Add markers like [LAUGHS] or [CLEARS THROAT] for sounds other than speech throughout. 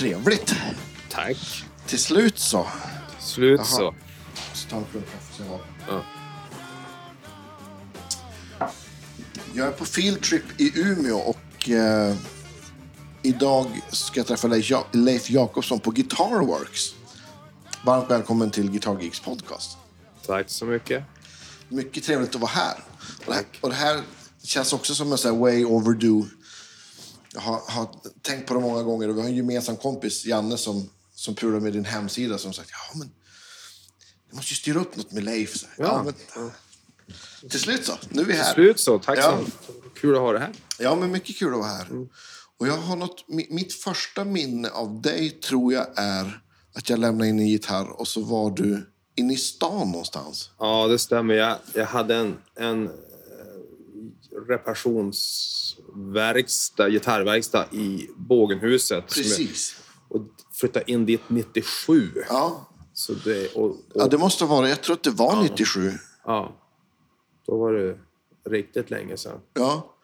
Trevligt. Tack. Till slut så. Slut Jaha. så. Så ta en klunk kaffe. Ja. Jag är på field trip i Umeå och eh, idag ska jag träffa Leif, ja- Leif Jakobsson på Guitar Works. Varmt välkommen till Guitar Geeks podcast. Tack så mycket. Mycket trevligt att vara här. Och det här, och det här känns också som en sån way overdue. Jag har, har tänkt på det många gånger och vi har en gemensam kompis, Janne, som, som pular med din hemsida som sagt ja men jag måste ju styra upp något med Leif. Så, här, Ja. men, till slut så, nu är vi här. Slut så. Tack Ja. så Kul att ha det här. Ja, men mycket kul att vara här. Mm. Och jag har något, mi- mitt första minne av dig tror jag är att jag lämnade in en gitarr och så var du inne i stan någonstans. Ja, det stämmer. Jag, jag hade en, en eh, reparationsverkstad, gitarrverkstad i Bågenhuset. som jag- Precis. Och flyttade in dit 97. Ja. Så det, och, och, ja, det måste vara Jag tror att det var 97. ja, då var det riktigt länge sedan. Ja.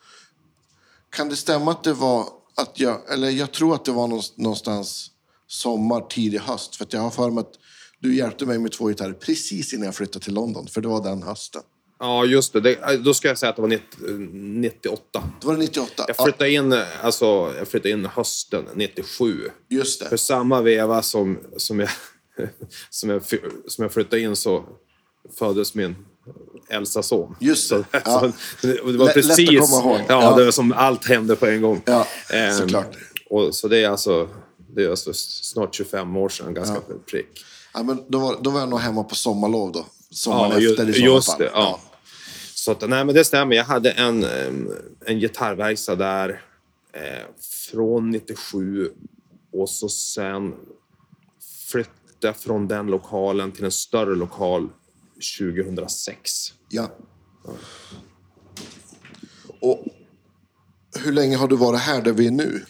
Kan det stämma att det var att jag, eller jag tror att det var någonst- någonstans sommar, tidig höst. För jag har för mig att du hjälpte mig med två gitarrer precis innan jag flyttade till London. För det var den hösten. Ja, just det. det då ska jag säga att det var 90, 98. Då var det 98. Jag flyttade in, alltså, jag flyttade in hösten 97. Ja, just För det. samma veva som, som, jag, [LAUGHS] som, jag, som jag flyttade in så föddes min äldsta son. Just det. Så, Ja. så, det var Lätt- lätt att precis... komma ihåg. Ja, Ja. det var som allt hände på en gång. Ja, Ehm, såklart. Och, så det är alltså, det är alltså snart 25 år sedan, ganska prick. Ja, men då, var, då var jag nog hemma på sommarlov då. Sommaren Ja, ju- efter i så just fall. det, ja. Så att, nej, men det stämmer. Jag hade en, en gitarrverkstad där eh, från 97 och så sen flyttade jag från den lokalen till en större lokal 2006. Ja. Och hur länge har du varit här där vi är nu?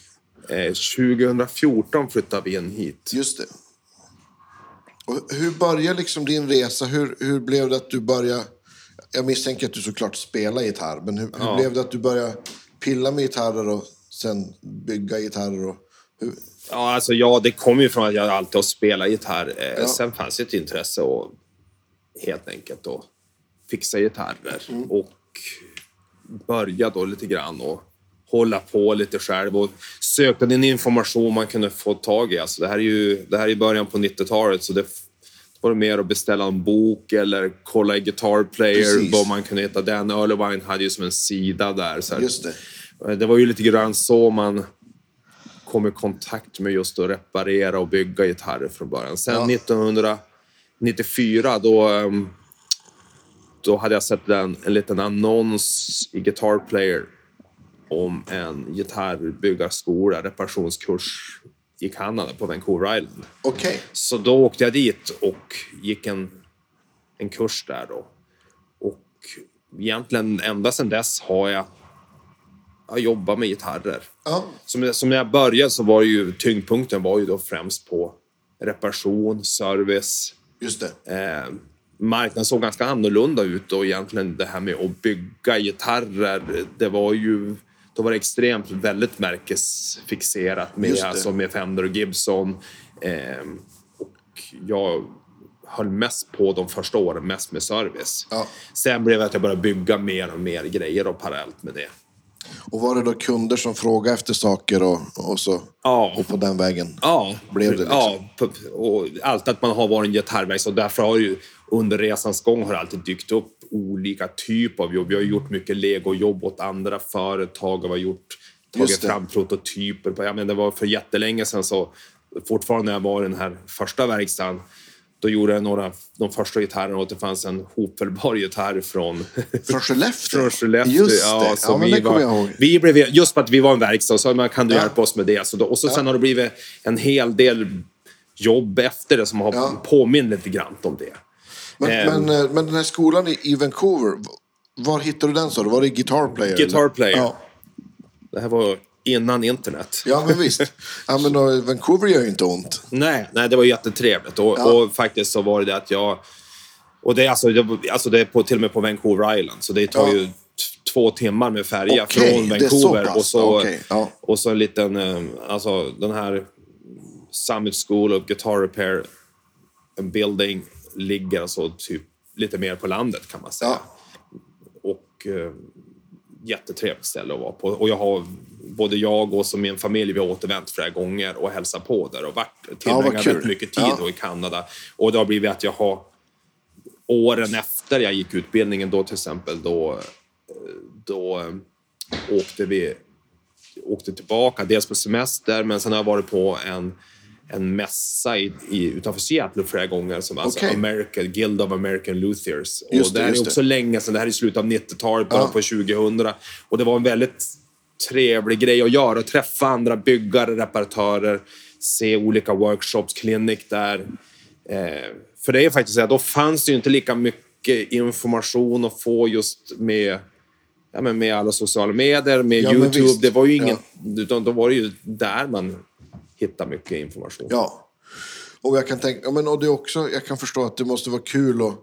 Eh, 2014 flyttade vi in hit. Just det. Och hur började liksom din resa? Hur, hur blev det att du började... Jag misstänker att du såklart spelar gitarr, men hur, hur blev det att du började pilla med gitarrer och sen bygga gitarrer? Och, hur, Ja, alltså, ja, det kom ju från att jag alltid har spelat gitarr. Eh, Ja. Sen fanns det ett intresse att helt enkelt att fixa gitarrer. Mm. Och börja då lite grann och hålla på lite själv och sökte den information man kunde få tag i. Alltså, det här är ju det här är början på 90-talet så det var det mer att beställa en bok eller kolla i Guitar Player Precis. vad man kunde hitta. Dan Earlewine hade ju som en sida där. Så det. Det var ju lite grann så man kom i kontakt med just att reparera och bygga gitarrer från början. Sen Ja. 1994 då, ehm, då hade jag sett en, en liten annons i Guitar Player om en gitarrbyggarskola, reparationskurs i Kanada på Vancouver Island. Okej. Så då åkte jag dit och gick en, en kurs där då. Och egentligen ända sedan dess har jag, jag jobbat med gitarrer. Ja. Som, som när jag började så var ju tyngdpunkten var ju då främst på reparation, service. Just det. Eh, marknaden såg ganska annorlunda ut och egentligen det här med att bygga gitarrer, det var ju då var det extremt väldigt märkesfixerat med, alltså med Fender och Gibson. Eh, och jag höll mest på de första åren, mest med service. Ja. Sen blev det att jag började bygga mer och mer grejer och parallellt med det. Och var det då kunder som frågade efter saker och, och så? Ja. Och på den vägen? Ja, Blev det liksom? ja och allt att man har varit en gitarrverkstad. Därför har ju under resans gång har det alltid dykt upp olika typer av jobb. Vi har gjort mycket legojobb åt andra företag och vi har gjort, tagit fram prototyper. På, ja, men det var för jättelänge sedan så fortfarande när jag var i den här första verkstaden då gjorde jag några, de första gitarrerna och det fanns en hopfällbar gitarr från Från Skellefteå? [LAUGHS] från Skellefteå. Just det. Ja, Ja, men vi det kommer var, jag ihåg. Vi blev, just för att vi var en verkstad så man kan du Ja. hjälpa oss med det. Så då, och så sen har det blivit en hel del jobb efter det som har Ja. påmint lite grann om det. Men, Ehm. men, eh, men den här skolan i, Vancouver, var hittade du den sa du? Var det Guitar Player? Guitar? Player. Ja. Det här var innan internet. ja, men visst. Ja, men då, Vancouver gör ju inte ont. Nej, nej, det var jättetrevligt. Och, Ja. och faktiskt så var det att jag... Och det är, alltså, det, alltså det är på, till och med på Vancouver Island, så det tar Ja. ju två timmar med färja Okej, från så Vancouver. pass. och, så, Okej, ja. och så en liten, eh, alltså den här Summit School of Guitar Repair Building ligger alltså typ lite mer på landet kan man säga. Ja. Och eh, jättetrevligt ställe att vara på. Och jag har, både jag och så min familj, vi har återvänt flera gånger och hälsat på där och varit, tillbringat väldigt mycket tid Ja. i Kanada. Och det har blivit att jag har åren efter jag gick utbildningen då till exempel, då, eh, då eh, åkte vi åkte tillbaka, dels på semester, men sen har jag varit på en, en mässa i, i, utanför Seattle flera gånger, som alltså Okej. American, Guild of American Luthiers. Just och det, det här är också det. länge sedan, det här är slutet av 90-talet, början Ja. på 2000. Och det var en väldigt trevlig grej att göra, att träffa andra byggare, reparatörer, se olika workshops, clinic där. Eh, för det är faktiskt så att då fanns det ju inte lika mycket information att få just med, ja, men med alla sociala medier, med Ja, Youtube. Det var ju ingen, utan då var det ju där man hittade mycket information. Ja. Och jag kan tänka, men och det också, jag kan förstå att det måste vara kul och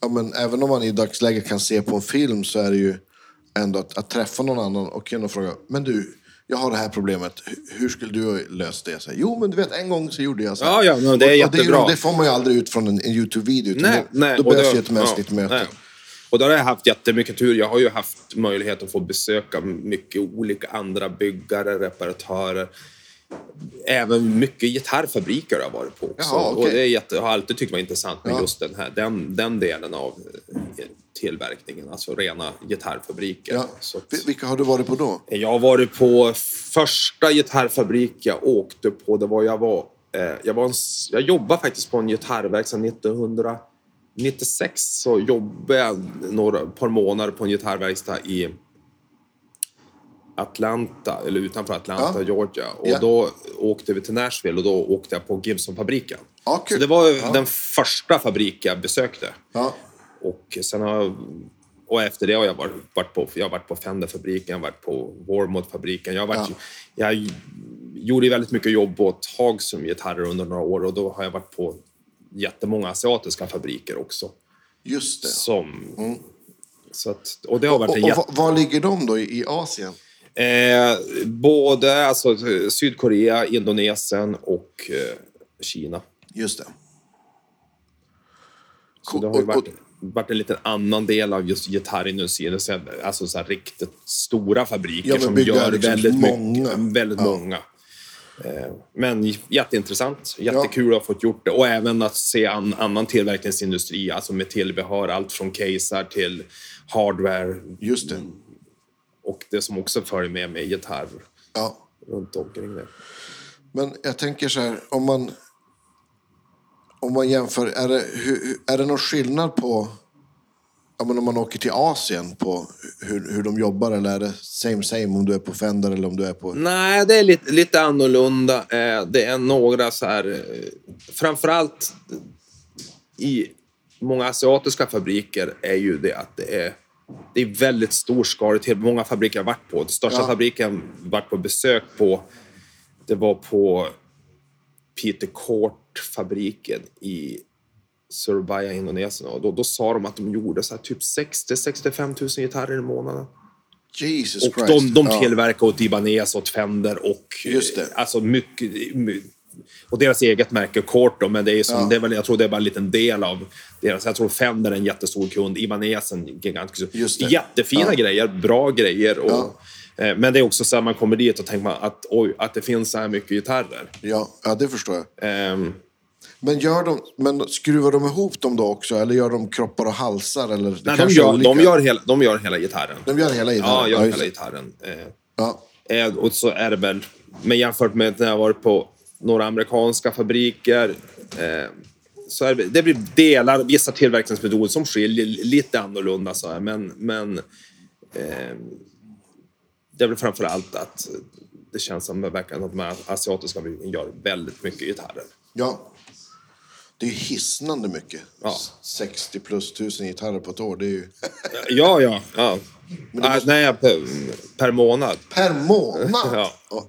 ja, men även om man i dagsläget kan se på en film så är det ju ändå att, att träffa någon annan och kunna fråga, men du, jag har det här problemet, hur, skulle du ha löst det? Så här, jo, men du vet, en gång så gjorde jag så här. Ja, ja, men det är och, jättebra. Och det, det får man ju aldrig ut från en, en YouTube-video, Nej, då, nej, då behövs det- ju ett mänskligt ja, möte. nej. Och då har jag haft jättemycket tur. Jag har ju haft möjlighet att få besöka mycket olika andra byggare, reparatörer. Även mycket gitarrfabriker har jag varit på också. Jaha, okej. Och det är jätte, jag har alltid tyckt var intressant med Ja. just den, här, den, den delen av eh, tillverkningen. Alltså rena gitarrfabriker. Ja. Så att- Vil- Vilka har du varit på då? jag har varit på första gitarrfabrik jag åkte på. Det var jag var... Eh, jag, var en, jag jobbade faktiskt på en gitarrverkstad 1996. Så jobbade jag några par månader på en gitarrverkstad i Atlanta, eller utanför Atlanta, Ja. Georgia. Och Ja. då åkte vi till Nashville och då åkte jag på Gibson-fabriken. Ja. Så det var den första fabrik jag besökte. Och sen har och efter det har jag varit, på, jag har varit på Fender-fabriken, jag har varit på Warmouth-fabriken. Jag, varit, jag gjorde väldigt mycket jobb åt Hagström gitarrer under några år och då har jag varit på jättemånga asiatiska fabriker också. Just det. Som, så att, och det har varit Och, en och jätte... var, ligger de då i Asien? Eh, både alltså, Sydkorea, Indonesien och eh, Kina. Just det. Så det har ju varit, varit en liten annan del av just gitarrindustrin. Så- Alltså så här riktigt stora fabriker Ja, som gör liksom väldigt många. mycket. Väldigt Ja. många. Eh, Men jätteintressant. Jättekul att ha fått gjort det. Och även att se an, annan tillverkningsindustri, alltså med tillbehör. Allt från casear till hardware. Just det. Och det som också följer med med gitarr Ja. runt omkring det. Men jag tänker så här, om man, om man jämför, är det, är det någon skillnad på ja, men om man åker till Asien på hur, hur de jobbar eller är det same same om du är på Fender eller om du är på... Nej, det är lite, lite annorlunda. Eh, Det är några så här... eh, Framförallt i många asiatiska fabriker är ju det att det är, det är väldigt storskaligt. Många fabriker har varit på. Den största Ja. fabriken varit på besök på, det var på Peter Court-fabriken i Surabaya, Indonesien. Och då, då sa de att de gjorde så typ 60-65 000 gitarrer i månaden. Jesus Och Christ. de, de Ja. tillverkar åt Ibanez, åt Fender och... Just det. eh, Alltså mycket... my- Och deras eget märke, Court då, men det är som, Ja. det är väl, jag tror det är bara en liten del av deras... Jag tror Fender är en jättestor kund, Ibanez en gigantisk. Jättefina Ja. grejer, bra grejer. Och, Ja. eh, Men det är också så att man kommer dit och tänker man att oj, att det finns så här mycket gitarrer. Ja, ja, det förstår jag. Ehm, Men, gör de, men skruvar de ihop dem då också? Eller gör de kroppar och halsar? Eller, det nej, de, gör, olika. de, gör hela, de gör hela gitarren. de gör hela gitarren? Ja, gör just hela gitarren. Eh, Ja. Eh, och så är det väl, men jämfört med när jag varit på några amerikanska fabriker, eh, så är det, blir delar, vissa tillverkningsmetoder som skiljer lite annorlunda. Så här, men men eh, det är väl framför allt att det känns som verkligen att de här asiatiska fabrikerna gör väldigt mycket gitarrer. ja. Det är ju hisnande mycket. Ja. 60 plus tusen gitarrer på ett år. Det är ju... [LAUGHS] Ja, ja. ja. Ah, nej, per, per månad. per månad! [LAUGHS] Ja.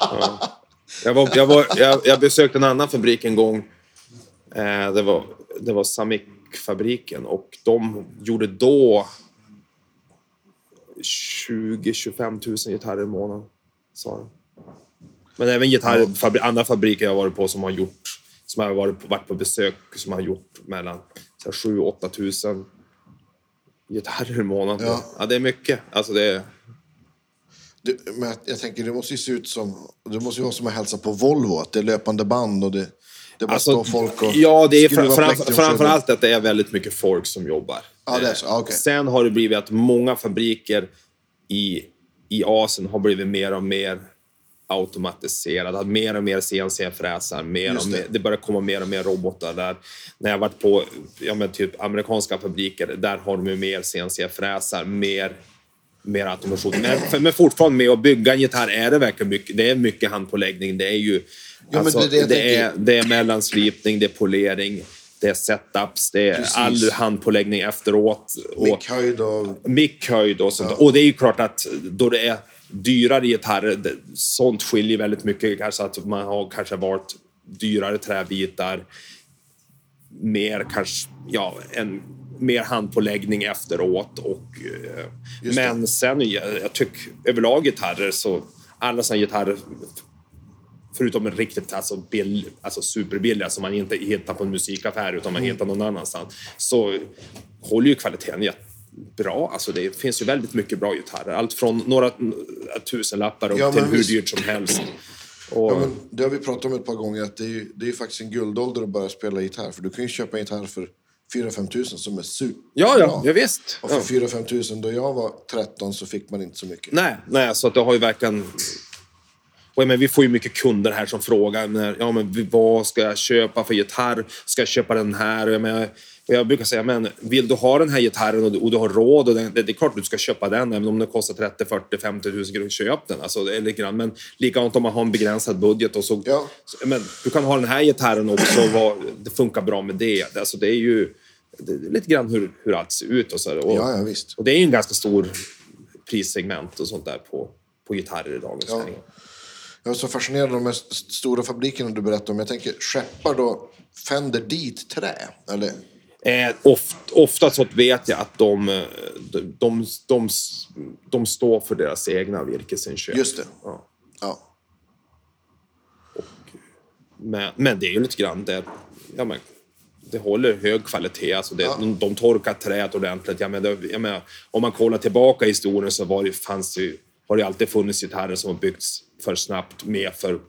Ja. [LAUGHS] Jag, var, jag, var, jag, jag besökte en annan fabrik en gång. Eh, det var, det var Samick-fabriken och de gjorde då 20-25 000 gitarrer i månaden. Sa de. Men även gitarr, andra fabriker jag varit på som har gjort, som har varit på, varit på besök, som har gjort mellan 7-8 tusen gitarrer i månaden. Ja. Ja. det är mycket. Alltså det är, Det, men jag, tänker, det måste ju se ut som... Det måste ju vara som att hälsa på Volvo, att det är löpande band och det, det bara alltså, står folk och ja, det är skruvar fram, fram, plektrum framförallt att det är väldigt mycket folk som jobbar. Ja, det är så. Okej. Sen har det blivit att många fabriker i, i Asien har blivit mer och mer automatiserade. Att mer och mer CNC-fräsar. Mer Just och det. mer, det börjar komma mer och mer robotar där. När jag varit på ja, men typ amerikanska fabriker, där har de ju mer CNC-fräsar. Mer, mer automation. Men, men fortfarande med att bygga en gitarr är det verkligen mycket, det är mycket handpåläggning. Det är ju... men alltså, det är det det, är, det är mellanslipning, det är polering, det är setups, det är Precis. all handpåläggning efteråt. Mickhöjd och... mickhöjd och sånt. Och det är ju klart att då det är dyrare gitarrer, sånt skiljer väldigt mycket. Kanske att man har kanske valt dyrare träbitar. Mer kanske, ja, en mer handpåläggning efteråt. Och, eh, det. men sen, jag, jag tycker överlag gitarrer så, alla såna gitarrer Förutom en riktigt alltså, bill, alltså superbilliga som man inte hittar på en musikaffär utan man hittar någon annanstans. Så håller ju kvaliteten jättebra. Alltså det finns ju väldigt mycket bra gitarrer. Allt från några tusenlappar upp Ja, till hur dyrt som helst. Och, Ja, det har vi pratat om ett par gånger, att det är ju, det är faktiskt en guldålder att börja spela gitarr. För du kan ju köpa en gitarr för 4-5 tusen som är super. ja, ja, ja, visst. Och för Ja. 4-5 tusen då jag var 13 så fick man inte så mycket. Nej, nej, så att det har ju verkligen... Och, men, vi får ju mycket kunder här som frågar när, ja, men, vad ska jag köpa för gitarr. Ska jag köpa den här? Och Jag, men, jag brukar säga, men vill du ha den här gitarren och du, och du har råd, och den, det, det är klart du ska köpa den. Även om den kostar 30, 40, 50 000 kronor, köp den. Alltså, lite grann. Men likadant om man har en begränsad budget. Och så, Ja. så, men, du kan ha den här gitarren också, vad, det funkar bra med det. Alltså, det är ju det är lite grann hur, hur allt ser ut. Och så, och, Ja, ja, visst. och det är ju en ganska stor prissegment och sånt där på, på gitarrer i dagens Ja. Jag är så fascinerad av de här st- stora fabrikerna du berättade om. Jag tänker, skeppar då Fender dit trä? Eller? Eh, oft, ofta så vet jag att de, de, de, de, de står för deras egna virkesinköp. Just det. Ja. Ja. Men, men det är ju lite grann det, ja, men, det håller hög kvalitet. Alltså det, Ja. de, de torkar träet ordentligt. Jag menar, jag menar, om man kollar tillbaka i historien så var det, fanns det, ju- har det alltid funnits gitarrer som har byggts för snabbt med för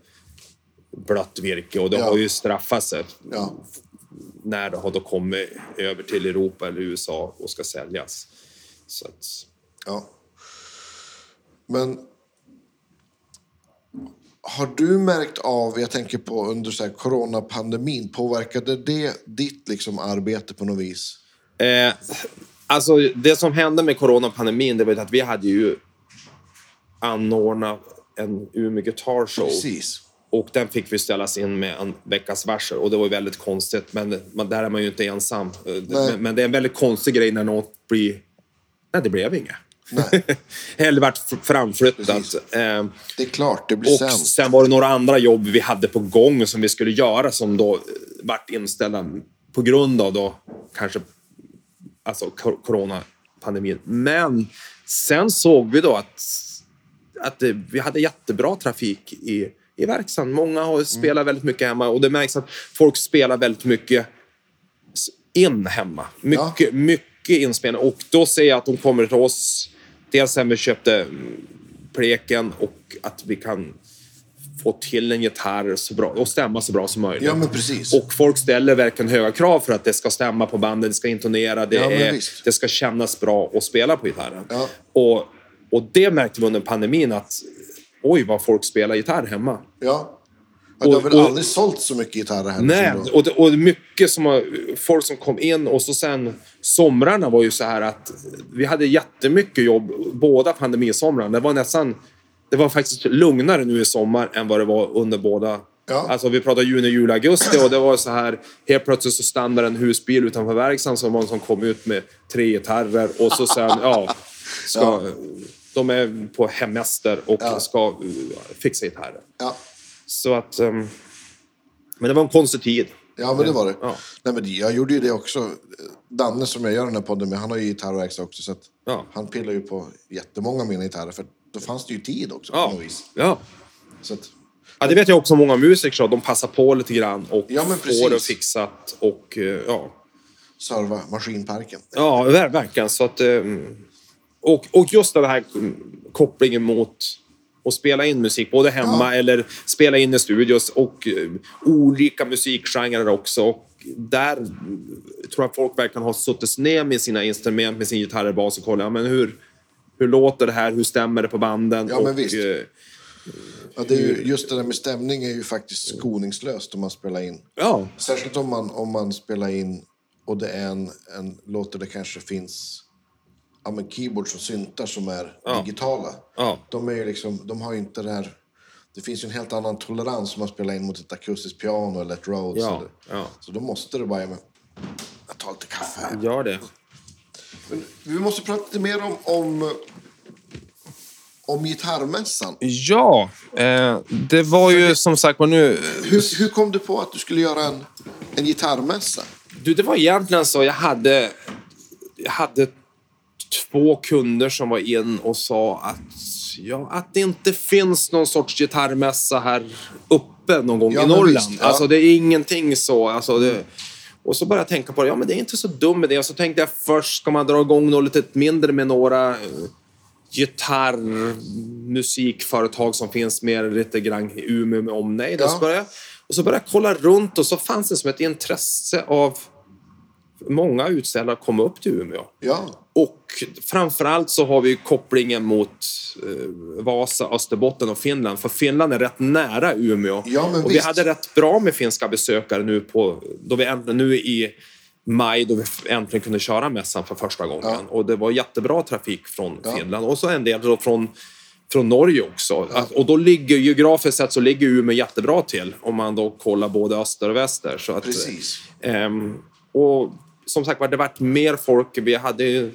blött virke och det Ja. har ju straffat sig Ja. när det har då kommit över till Europa eller USA och ska säljas. Så att, Ja. Men har du märkt av, jag tänker på under så här coronapandemin, påverkade det ditt liksom arbete på något vis? Eh, alltså, det som hände med coronapandemin, det var att vi hade ju anordnat en Umeå Guitar Show. Precis. Och den fick vi ställas in med en veckas varsel. Och det var ju väldigt konstigt, men man, där är man ju inte ensam. Eh. Men, men det är en väldigt konstig grej när något blir... Nej, det blev inget. [LAUGHS] Eller vart framflyttat. Precis. Eh, Det är klart, det blir och sämst. sen var det några andra jobb vi hade på gång som vi skulle göra som då eh, vart inställda på grund av då kanske alltså coronapandemin. Men sen såg vi då att, att det, vi hade jättebra trafik i, i verkstaden. Många har spelat väldigt mycket hemma och det märks att folk spelar väldigt mycket in hemma. Mycket, mycket inspelning. Och då ser jag att de kommer till oss. Dels sen vi köpte mm, pleken och att vi kan få till en gitarr så bra, och stämma så bra som möjligt. Ja, men precis. Och folk ställer verkligen höga krav för att det ska stämma på bandet, det ska intonera, det, Ja, är, det ska kännas bra att spela på gitarren. Ja. Och, och det märkte vi under pandemin att oj vad folk spelar gitarr hemma. Ja. ja det har väl och- aldrig sålt så mycket gitarrer här. Nej, och, det, och mycket som har, folk som kom in och så sen somrarna var ju så här att vi hade jättemycket jobb båda pandemisomrarna. Det var nästan, det var faktiskt lugnare nu i sommar än vad det var under båda. Ja. Alltså vi pratade juni, juli, augusti och det var så här helt plötsligt så stannade en husbil utanför verkstaden som var någon som kom ut med tre gitarrer och så sen, [LAUGHS] ja, ska, de är på hemester och Ja. ska uh, fixa gitarrer. Ja. Så att, ehm, men det var en konstig tid. Ja, men det var det. Ja. Nej, men jag gjorde ju det också. Danne som jag gör den här podden med, han har ju gitarrverkstad också. Så Ja. Han pillar ju på jättemånga av mina gitarrer. För då fanns det ju tid också på Ja. något vis. ja. Så att, Ja, det vet jag också många musiker så de passar på lite grann och Ja, men får det fixat. Och, eh, ja. Serva maskinparken. ja, ver- verkligen. Så att, eh, och, och just den här kopplingen mot att spela in musik, både hemma eller spela in i studios och eh, olika musikgenrer också. Och där tror jag folk verkligen har suttit ner med sina instrument, med sin gitarr och bas och kollat, ja, men hur, hur låter det här, hur stämmer det på banden? Ja, men och, visst. eh, Ja, det är ju, just det där med stämning är ju faktiskt skoningslöst om man spelar in. ja, Särskilt om man, om man spelar in och det är en, en låt där det kanske finns ja, men keyboards och syntar som är digitala. Ja. De, är ju liksom, de har ju inte det här... Det finns ju en helt annan tolerans om man spelar in mot ett akustiskt piano eller ett Rhodes. Ja, Eller, ja. Så då måste det bara... Jag tar lite kaffe här. gör det. Men vi måste prata lite mer om, om, om gitarrmässan. Ja, eh, det var ju som sagt var nu... Hur, hur kom du på att du skulle göra en, en gitarrmässa? Du, det var egentligen så. Jag hade, jag hade två kunder som var in och sa att, ja, att det inte finns någon sorts gitarrmässa här uppe någon gång Ja, i Norrland. visst, ja. Alltså det är ingenting så. Alltså, det, och så började jag tänka på det. Ja, men det är inte så dum idé. Och så tänkte jag först, ska man dra igång något lite mindre med några eh, gitarrmusikföretag som finns mer lite grann i Umeå med omnejd. Ja. Och, så började och så började jag kolla runt och så fanns det som ett intresse av många utställare kom upp till Umeå. Ja, Och framförallt så har vi kopplingen mot eh, Vasa, Österbotten och Finland. För Finland är rätt nära Umeå. Ja, och vi visst. hade rätt bra med finska besökare nu, på, då vi nu i maj då vi äntligen kunde köra mässan för första gången. Ja. Och det var jättebra trafik från Ja. Finland och så en del då från från Norge också. Att- Och då ligger geografiskt sett så ligger Umeå jättebra till om man då kollar både öster och väster. Så att, precis. Ehm, och som sagt var, det varit mer folk. Vi hade ju-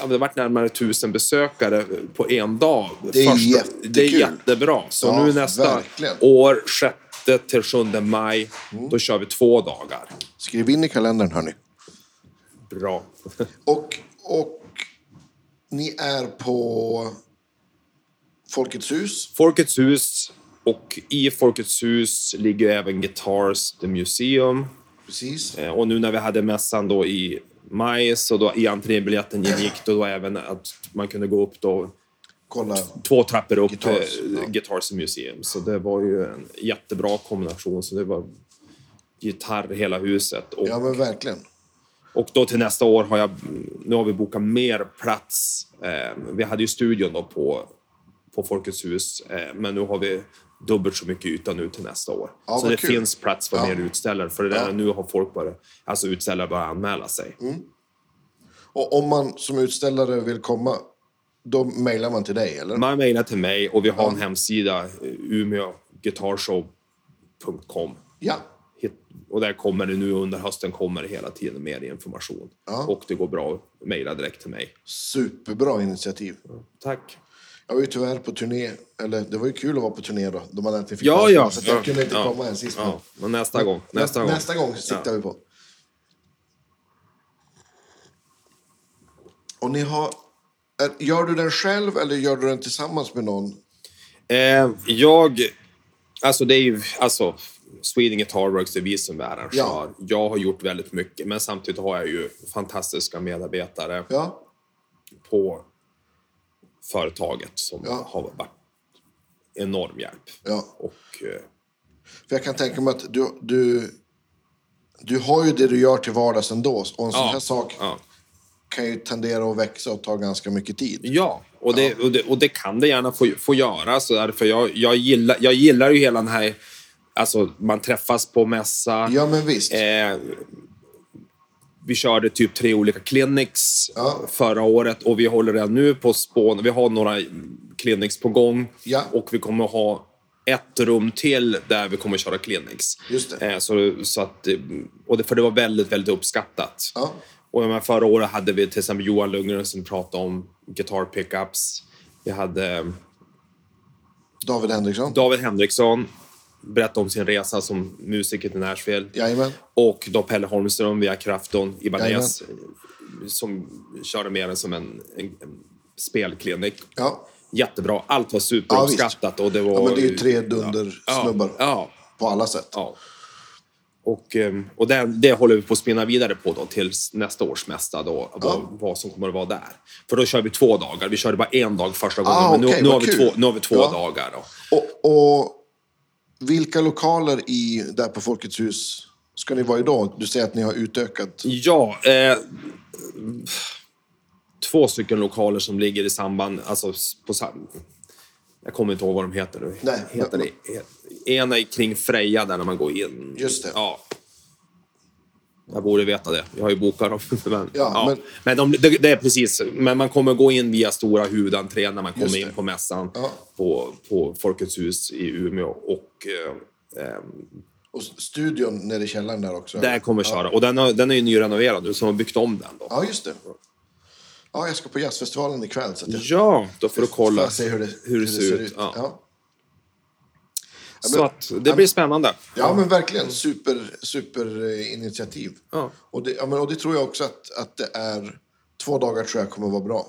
ja, det varit närmare tusen besökare på en dag. Det är jättekul. Det är jättebra. Så Ja, nu nästa verkligen. år, 6 till 7 maj, då kör vi två dagar. Skriv in i kalendern, hörni. Bra. [LAUGHS] Och, och ni är på Folkets hus. Folkets hus och i Folkets hus ligger även Guitars The Museum. Precis. Eh, Och nu när vi hade mässan då i maj så då i entrébiljetten ingick det då även att man kunde gå upp då Kolla. två trappor upp Guitars, Guitars, ja. Guitars Museum. Så det var ju en jättebra kombination. Så det var gitarr hela huset. Och, Ja, men verkligen. och då till nästa år har jag, nu har vi bokat mer plats. Eh, vi hade ju studion då på, på Folkets hus, eh, men nu har vi dubbelt så mycket yta nu till nästa år. Ja, så det kul. finns plats för Ja. mer utställare. För det där, Ja. nu har folk bara, alltså utställare börjat anmäla sig. Och om man som utställare vill komma, då mejlar man till dig, eller? Man mejlar till mig och vi har en hemsida, eh, umeåguitarshow.com. Ja. Och där kommer det nu under hösten kommer det hela tiden mer information. Och det går bra att mejla direkt till mig. Superbra initiativ. Tack. Jag var ju tyvärr på turné, eller det var ju kul att vara på turné då. De hade äntligen fick Ja, ja. Så jag ja, kunde inte ja, komma än sist. Ja, men nästa gång. Nästa gång. Nästa gång siktar vi på. Och ni har... Gör du den själv eller gör du den tillsammans med någon? Eh, jag... Alltså det är ju... Alltså, Sweden Guitar Works är vi som är arrangör. Ja. Jag har gjort väldigt mycket, men samtidigt har jag ju fantastiska medarbetare Ja. på företaget som Ja. har varit enorm hjälp. ja. Och... Eh, För jag kan tänka mig att du, du, du har ju det du gör till vardags ändå. Och en sån Ja, här sak ja. kan ju tendera att växa och ta ganska mycket tid. Ja, och det, Och, det, och det kan det gärna få, få göra. Så därför jag, jag, gillar, jag gillar ju hela den här... Alltså, man träffas på mässa. Ja, men visst. Eh, vi körde typ tre olika clinics Ja. förra året och vi håller redan nu på spån. Vi har några clinics på gång Ja. och vi kommer ha ett rum till där vi kommer att köra clinics. Just det. Eh, så, så att, och det, för det var väldigt, väldigt uppskattat. Ja. Och förra året hade vi till exempel Johan Lundgren som pratade om guitar pickups. Vi hade David Henriksson? David Henriksson berätta om sin resa som musiker till Nashville. Jajamän. Och då Pelle Holmström via Krafton Ibanez som körde mer än som en, en, en spelklinik. Ja. jättebra. Allt var superuppskattat. och det, var, Ja, men det är ju tre dundersnubbar. Ja, ja, På alla sätt. ja. Och, eh, och det, det håller vi på att spinna vidare på då tills nästa års mässa då, vad, vad som kommer att vara där. För då kör vi två dagar. Vi körde bara en dag första gången, Ah, men nu, okej, nu, har vi två, nu har vi två Ja. dagar. Då. Och, och vilka lokaler i, där på Folkets hus ska ni vara idag? Du säger att ni har utökat. Ja, eh, två stycken lokaler som ligger i samband, alltså på jag kommer inte ihåg vad de heter nu. Nej, heter men- det, ena är kring Freja där när man går in. Just det. Ja. Jag borde veta det. Jag har ju bokat dem. [LAUGHS] Men, Ja, men- men de, det, det är precis. Men man kommer gå in via stora huvudentrén när man kommer det. in på mässan Ja. på, på Folkets hus i Umeå. Och eh, eh, Och studion nere i källaren där också. där kommer jag köra. Och den, har, den är ju nyrenoverad nu, så de har byggt om den. Då. Ja, just det. Ja, jag ska på jazzfestivalen ikväll. Så jag Ja, då får du får kolla jag se hur det, hur det ser ut. Ja. Ja. Så att det blir spännande. Ja, men verkligen. Super, super eh, initiativ. Ja. Och, det, ja, men, och det tror jag också att, att det är... Två dagar tror jag kommer vara bra.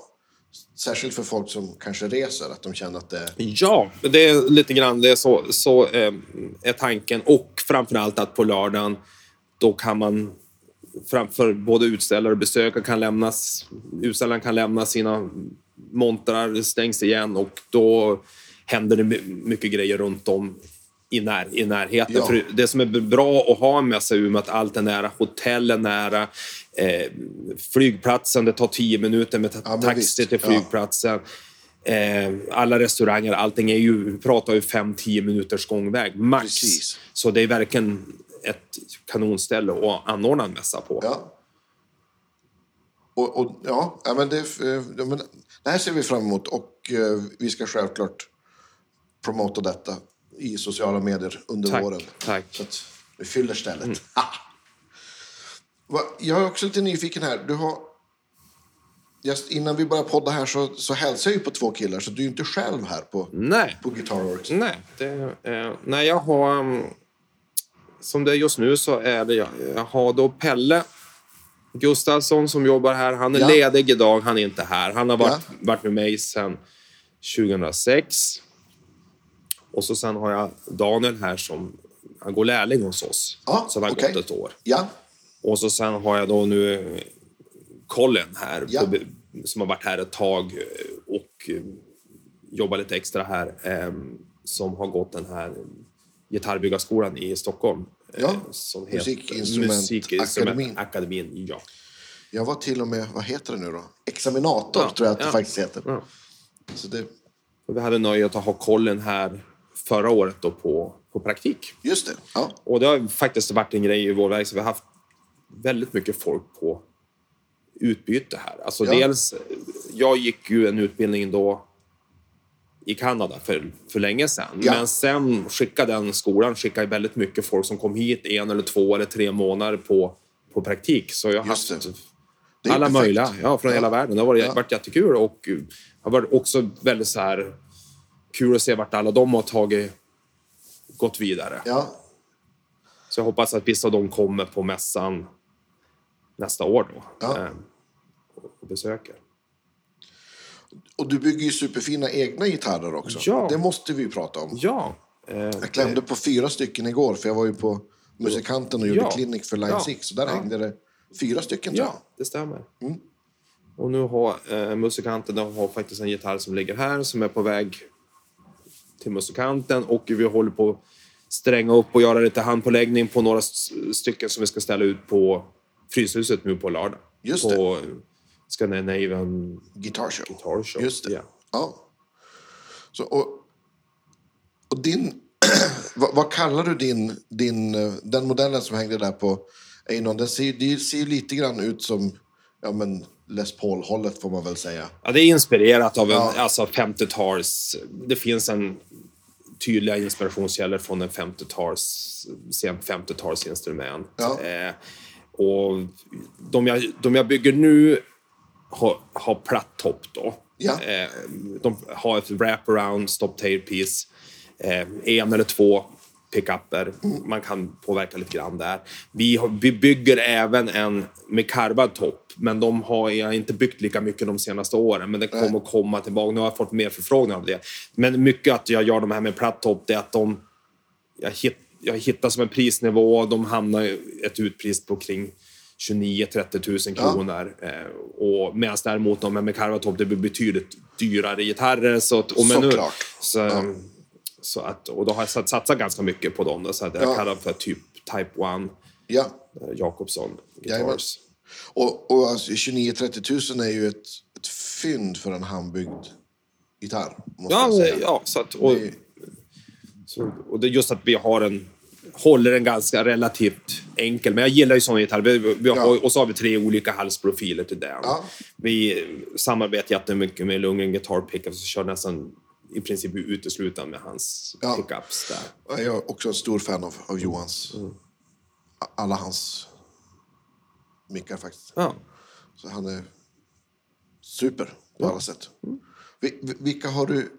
Särskilt för folk som kanske reser, att de känner att det. Ja, det är lite grann det är så, så eh, är tanken. Och framförallt att på lördagen, då kan man framför både utställare och besökare kan lämnas, utställaren kan lämna sina montrar, stängs igen och då händer det my- mycket grejer runt om i, när, i närheten. Ja. För det som är bra att ha mässa i Umeå att allt är nära. Hotell är nära. Eh, flygplatsen, det tar tio minuter med ta- Ja, taxi till Ja. flygplatsen. Eh, alla restauranger, allting är ju, vi pratar ju fem, tio minuters gångväg max. Precis. Så det är verkligen ett kanonställe att anordna en mässa på. Ja. Och, och ja, ja, men det, eh, ja, men det här ser vi fram emot och eh, vi ska självklart promota detta i sociala medier under Tack, våren. tack. Så att vi fyller stället. Va, Jag är också lite nyfiken här. Du har... Just innan vi började podda här så, så hälsar jag ju på två killar, så du är inte själv här på, Nej, på Guitar Works. nej. Det, eh, nej, jag har... um, Som det är just nu så är det... Jag, jag har då Pelle Gustafsson som jobbar här. Han är Ja. ledig idag, han är inte här. Han har varit, Ja. varit med mig sedan 2006. Och så sen har jag Daniel här som... Han går lärling hos oss. Ja, så han har okej. gått ett år. Ja, Och så sen har jag då nu eh, Colin här, Ja. på, som har varit här ett tag eh, och eh, jobbar lite extra här. eh, Som har gått den här gitarrbyggarskolan i Stockholm. eh, Ja, Som heter Musikinstrumentakademin. Akademin, ja. jag var till och med, vad heter det nu då? Examinator Ja, tror jag att det ja. faktiskt heter. Ja. Så det, vi hade nöjet att ha Colin här förra året då på, på praktik. just det. Ja. Och det har faktiskt varit en grej i vår verksamhet. Vi har haft väldigt mycket folk på utbyte här. Alltså Ja. dels, jag gick ju en utbildning då i Kanada för, för länge sedan. Ja. Men sen skickade den skolan skickade väldigt mycket folk som kom hit en eller två eller tre månader på, på praktik. Så jag har haft alla perfekt. möjliga, ja, från Ja. hela världen. Det har varit, Ja. varit jättekul och uh, har varit också väldigt så här kul att se vart alla de har tagit, gått vidare. Ja, Så jag hoppas att vissa av dem kommer på mässan nästa år då. Ja. eh, och besöker. och du bygger ju superfina egna gitarrer också. Ja. Det måste vi ju prata om. Ja. Eh, Jag klämde på fyra stycken igår, för jag var ju på Musikanten och gjorde Ja. klinik för Line Ja. 6. Så där Ja. hängde det fyra stycken tror jag. ja, det stämmer. Mm. Och nu har eh, musikanten de har faktiskt en gitarr som ligger här som är på väg till musikanten och vi håller på att stränga upp och göra lite handpåläggning på några stycken som vi ska ställa ut på Fryshuset nu på lördag. Just på Scandinavian Guitar Show. Guitar Show. Just det. Ja. Ja. Så, och, och din... [CLEARS THROAT] vad, vad kallar du din, din... Den modellen som hängde där på Einon, den ser, det ser ju lite grann ut som ja, men Les Paul-hållet får man väl säga. Ja, det är inspirerat av en, Ja. alltså 50-tals... Det finns en tydliga inspirationskällor från en 50-tals, sent 50-tals instrument. Ja. Eh, och de jag, de jag bygger nu har, har platt topp då. Ja. Eh, de har ett wraparound stop tailpiece. Eh, en eller två pickuper. Man kan påverka lite grann där. Vi, har, vi bygger även en med karvad topp, men de har jag inte byggt lika mycket de senaste åren. Men det kommer att komma tillbaka. Nu har jag fått mer förfrågningar av det. Men mycket att jag gör de här med platt topp, det är att de... Jag, hit, jag hittar som en prisnivå, de hamnar ett utpris på kring 29-30 000 kronor. Eh, och medan däremot de med karvad topp, det blir betydligt dyrare gitarrer. Så, att- och men nu, Såklart. så, så att, och då har jag sat- satsat ganska mycket på dem. Så att jag Ja. kallar för typ Type 1 Ja. eh, Jakobsson. Guitars. Och, och alltså, 29-30 000 är ju ett, ett fynd för en handbyggd gitarr. Måste Ja, ja, så att, och, Det- så, och det är just att vi har en håller en ganska relativt enkel. Men jag gillar ju såna gitarrer. Vi, vi har, Ja. Och så har vi tre olika halsprofiler till den. Ja. Vi samarbetar jättemycket med Lundgren Guitar Pickups och kör nästan i princip uteslutande med hans Ja. pickups där. Jag är också en stor fan av, av Johans. Mm. Alla hans mickar faktiskt. Ja. Så han är super på alla sätt. Vi- Vilka har du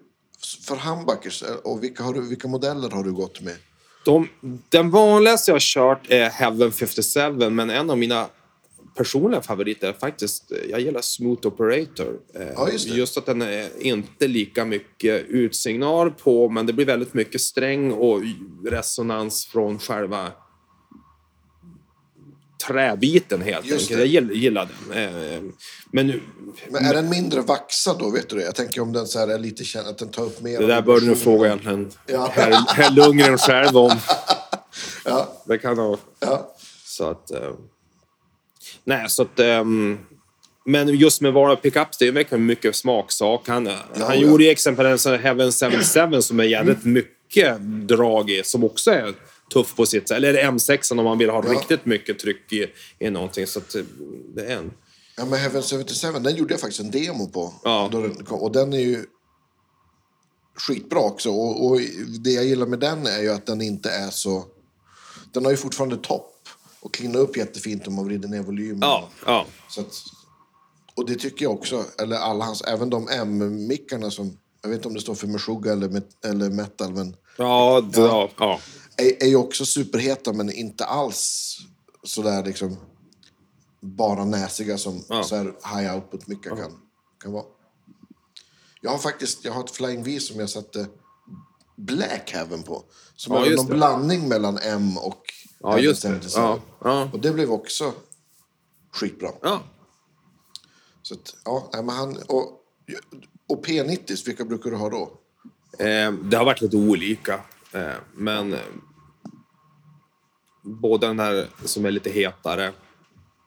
för humbuckers och vilka, har du, vilka modeller har du gått med? De, den vanligaste jag har kört är Heaven 57, men en av mina personliga favoriter är faktiskt, jag gillar Smooth Operator. Eh, Ja, just det. att den är inte lika mycket utsignal på, men det blir väldigt mycket sträng och resonans från själva träbiten helt Just enkelt. det. Jag gillar, den. Eh, Men nu, Men är den mindre vaxad då? Vet du det? Jag tänker om den så här är lite känd, att den tar upp mer... det där bör du nog fråga egentligen Ja. herr, herr Lundgren själv om. [LAUGHS] Ja, Det kan ha... ja. Så att... Nej, så att... ehm, men just med Vara Pickups, det är verkligen mycket smaksak. Han, han ja. gjorde ju exempelvis en Heaven 77 som är jävligt mycket drag i, som också är tuff på sitt sätt. Eller M6 om man vill ha Ja. riktigt mycket tryck i, i någonting. Så att eh, det är en... Ja, men Heaven 77, den gjorde jag faktiskt en demo på. Ja. Den kom, och den är ju skitbra också. Och, och det jag gillar med den är ju att den inte är så... Den har ju fortfarande topp och cleanar upp jättefint om man vrider ner volymen. Ja, ja. Så att, och det tycker jag också, eller alla hans, även de M-mickarna som, jag vet inte om det står för Meshuggah eller, met, eller metal, men Ja, d- ja. ja. är, är ju också superheta men inte alls sådär liksom bara näsiga som Ja. så här high output mickar kan, kan vara. Jag har faktiskt, jag har ett Flying V som jag satte Black Heaven på. Som Ja, är någon det. blandning mellan M och Ja, just det. 77. Ja, ja. Och det blev också skitbra. ja. Så att, ja, men han, och, och P90, vilka brukar du ha då? Eh, det har varit lite olika. Eh, men eh, både den här som är lite hetare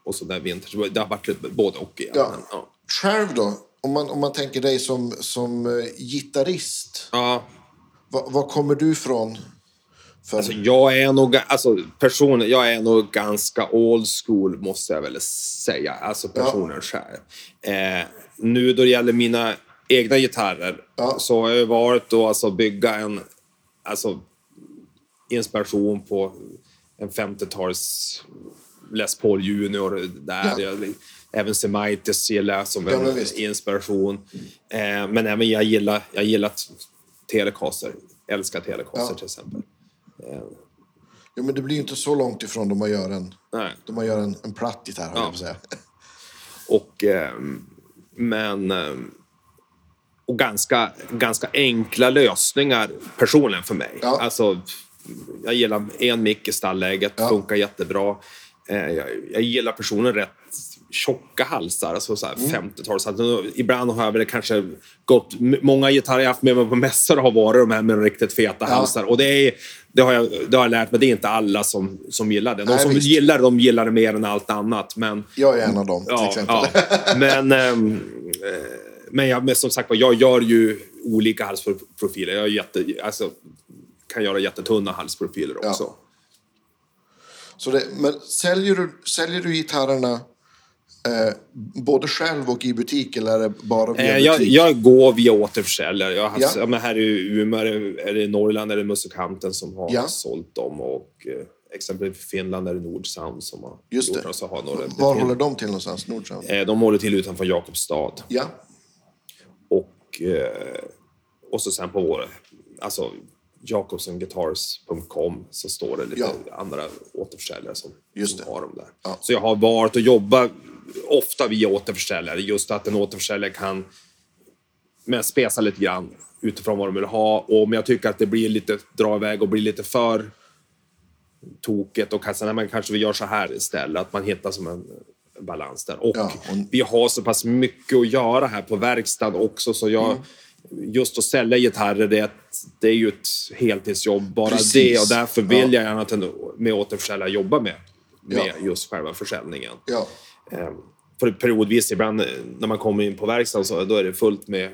och så där vintage. Det har varit både och igen. Ja. Ja. Själv då? Om man, om man tänker dig som, som uh, gitarrist. ja. Var, var kommer du ifrån? För, Alltså, jag är nog, alltså personen, jag är nog ganska old school måste jag väl säga. Alltså personen själv. Eh, nu då det gäller mina egna gitarrer Ja. så har jag varit då alltså bygga en, alltså inspiration på en 50-tals Les Paul Junior där. Ja. Jag, även Semaitis gillar jag som Ja, en inspiration. Eh, men även jag gillar, jag gillar Telecaster. Älskar Telecaster Ja. till exempel. Ja, men det blir ju inte så långt ifrån då man gör en, Nej. då man gör en, en platt gitarr, höll jag säga. [LAUGHS] Och, ehm, men... ehm, och ganska, ganska enkla lösningar personligen för mig. Ja. Alltså, jag gillar en mick i stallläget, Ja. funkar jättebra. Eh, jag, jag gillar personen rätt tjocka halsar, alltså så här Mm. 50-tals. Alltså, ibland har jag väl kanske gått... Många gitarrer jag haft med mig på mässor har varit de här med riktigt feta halsar. Och det, är, det, har jag, det har jag lärt mig, det är inte alla som, som gillar det. De Nej, som visst. gillar det, de gillar det mer än allt annat. Men Jag är en av dem, till Ja, exempel. ja. Men, ehm, eh, men, jag, men som sagt jag gör ju olika halsprofiler. Jag jätte, alltså, kan göra jättetunna halsprofiler Ja. också. Så det, men säljer du, säljer du gitarrerna eh, både själv och i butik eller är det bara via Eh, butik? jag, jag går via återförsäljare. Jag har Ja. ja. men här i Umeå, är det- är det i Norrland är det Musikanten som har Ja. sålt dem. Och eh, exempelvis i Finland är det Nordsound som har Just gjort det. Så har några, Var håller de till någonstans? Nordsound? eh, de håller till utanför Jakobstad. Ja. Och, och så sen på vår... Alltså, jakobsonguitars.com så står det lite Ja. andra återförsäljare som, Just som har dem där. Ja. Så jag har varit och jobbat ofta via återförsäljare. Just att en återförsäljare kan men spesa lite grann utifrån vad de vill ha. Och om jag tycker att det blir lite dra iväg och blir lite för tokigt och kanske, nej, men kanske vi gör så här istället. Att man hittar som en balans där. Och, Ja, och- vi har så pass mycket att göra här på verkstaden också så jag Mm. Just att sälja gitarrer, det det är ju ett heltidsjobb bara Precis. det och därför vill Ja. jag gärna att en- med återförsäljare jobba med, med Ja. just själva försäljningen. Ja, För periodvis ibland eh, när man kommer in på verkstaden så då är det fullt med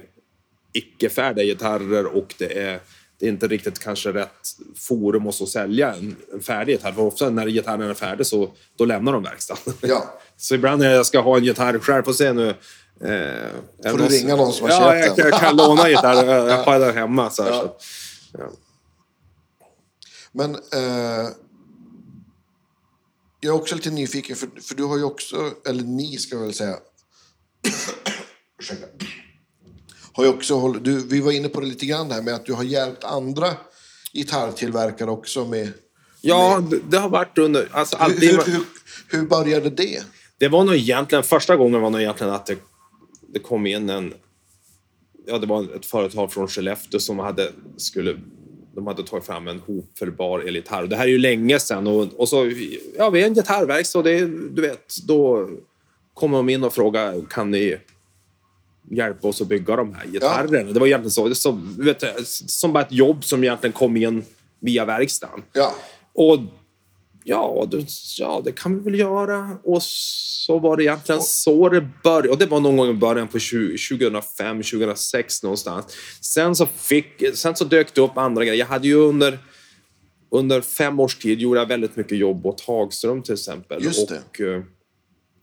icke-färdiga gitarrer och det är, det är inte riktigt kanske rätt forum att sälja en, en färdig gitarr. För ofta när gitarren är färdig så då lämnar de verkstaden. Ja. [LAUGHS] Så ibland när jag ska ha en gitarr själv, får se nu. Eh, Får du ringa någon som har ja, köpt jag, den? jag kan låna gitarr. Jag, [LAUGHS] jag har den hemma. Så här, Ja. så. Ja. Men eh, jag är också lite nyfiken, för, för du har ju också, eller ni ska jag väl säga, [COUGHS] ursäkta, [CLEARS THROAT] har ju också håll, du, vi var inne på det lite grann här med att du har hjälpt andra gitarrtillverkare också med... ja, det, det har varit under... Alltså, Hur, hur, hur, hur började det? Det var nog egentligen, första gången var nog egentligen att det, det kom in en... Ja, det var ett företag från Skellefteå som hade, skulle, de hade tagit fram en hopfällbar elgitarr. Det här är ju länge sedan och, och så, ja, vi är en gitarrverkstad och det, du vet, då kommer de in och frågar, kan ni hjälpa oss att bygga de här gitarrerna? Det var egentligen så, så du vet, som bara ett jobb som egentligen kom in via verkstaden. Ja, Och ja det, ja, det kan vi väl göra. Och så var det egentligen så det började. Och det var någon gång i början på 20, 2005, 2006 någonstans. Sen så, fick, sen så dök det upp andra grejer. Jag hade ju under, under fem års tid gjorde jag väldigt mycket jobb åt Hagström till exempel. Just det. Och eh,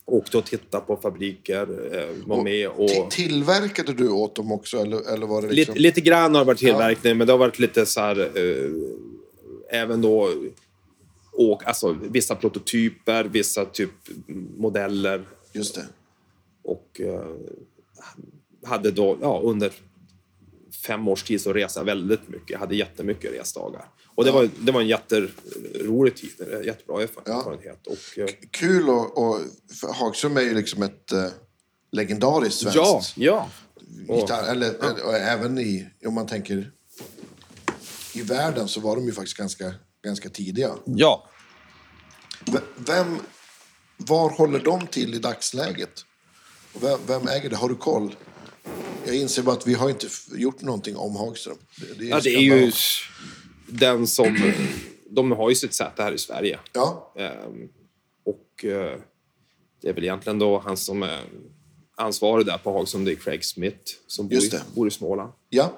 åkte och tittade på fabriker. Eh, var med och... Ti- Tillverkade du åt dem också, eller, eller var det liksom... Lite, lite grann har det varit tillverkning, men det har varit lite så här... Eh, även då... Och, alltså, vissa prototyper, vissa typ modeller. Just det. Och eh, hade då, ja, under fem års tid så reste jag väldigt mycket. Jag hade jättemycket resdagar. Och det, var, det var en jätterolig tid, en jättebra erfarenhet. Och, eh, Kul och, och Hagström är ju liksom ett eh, legendariskt svenskt ja, ja. Och, gitarr, eller, eller och även i, om man tänker i världen så var de ju faktiskt ganska, ganska tidiga. ja. V- Vem, var håller de till i dagsläget? Och vem, vem äger det? Har du koll? Jag inser bara att vi har inte gjort någonting om Hagström. Det, det är, ja, det är ju den som... De har ju sitt säte här i Sverige. Ja, Ehm, och eh, det är väl egentligen då han som är ansvarig där på Hagström, det är Craig Smith som bor i, bor i Småland. ja.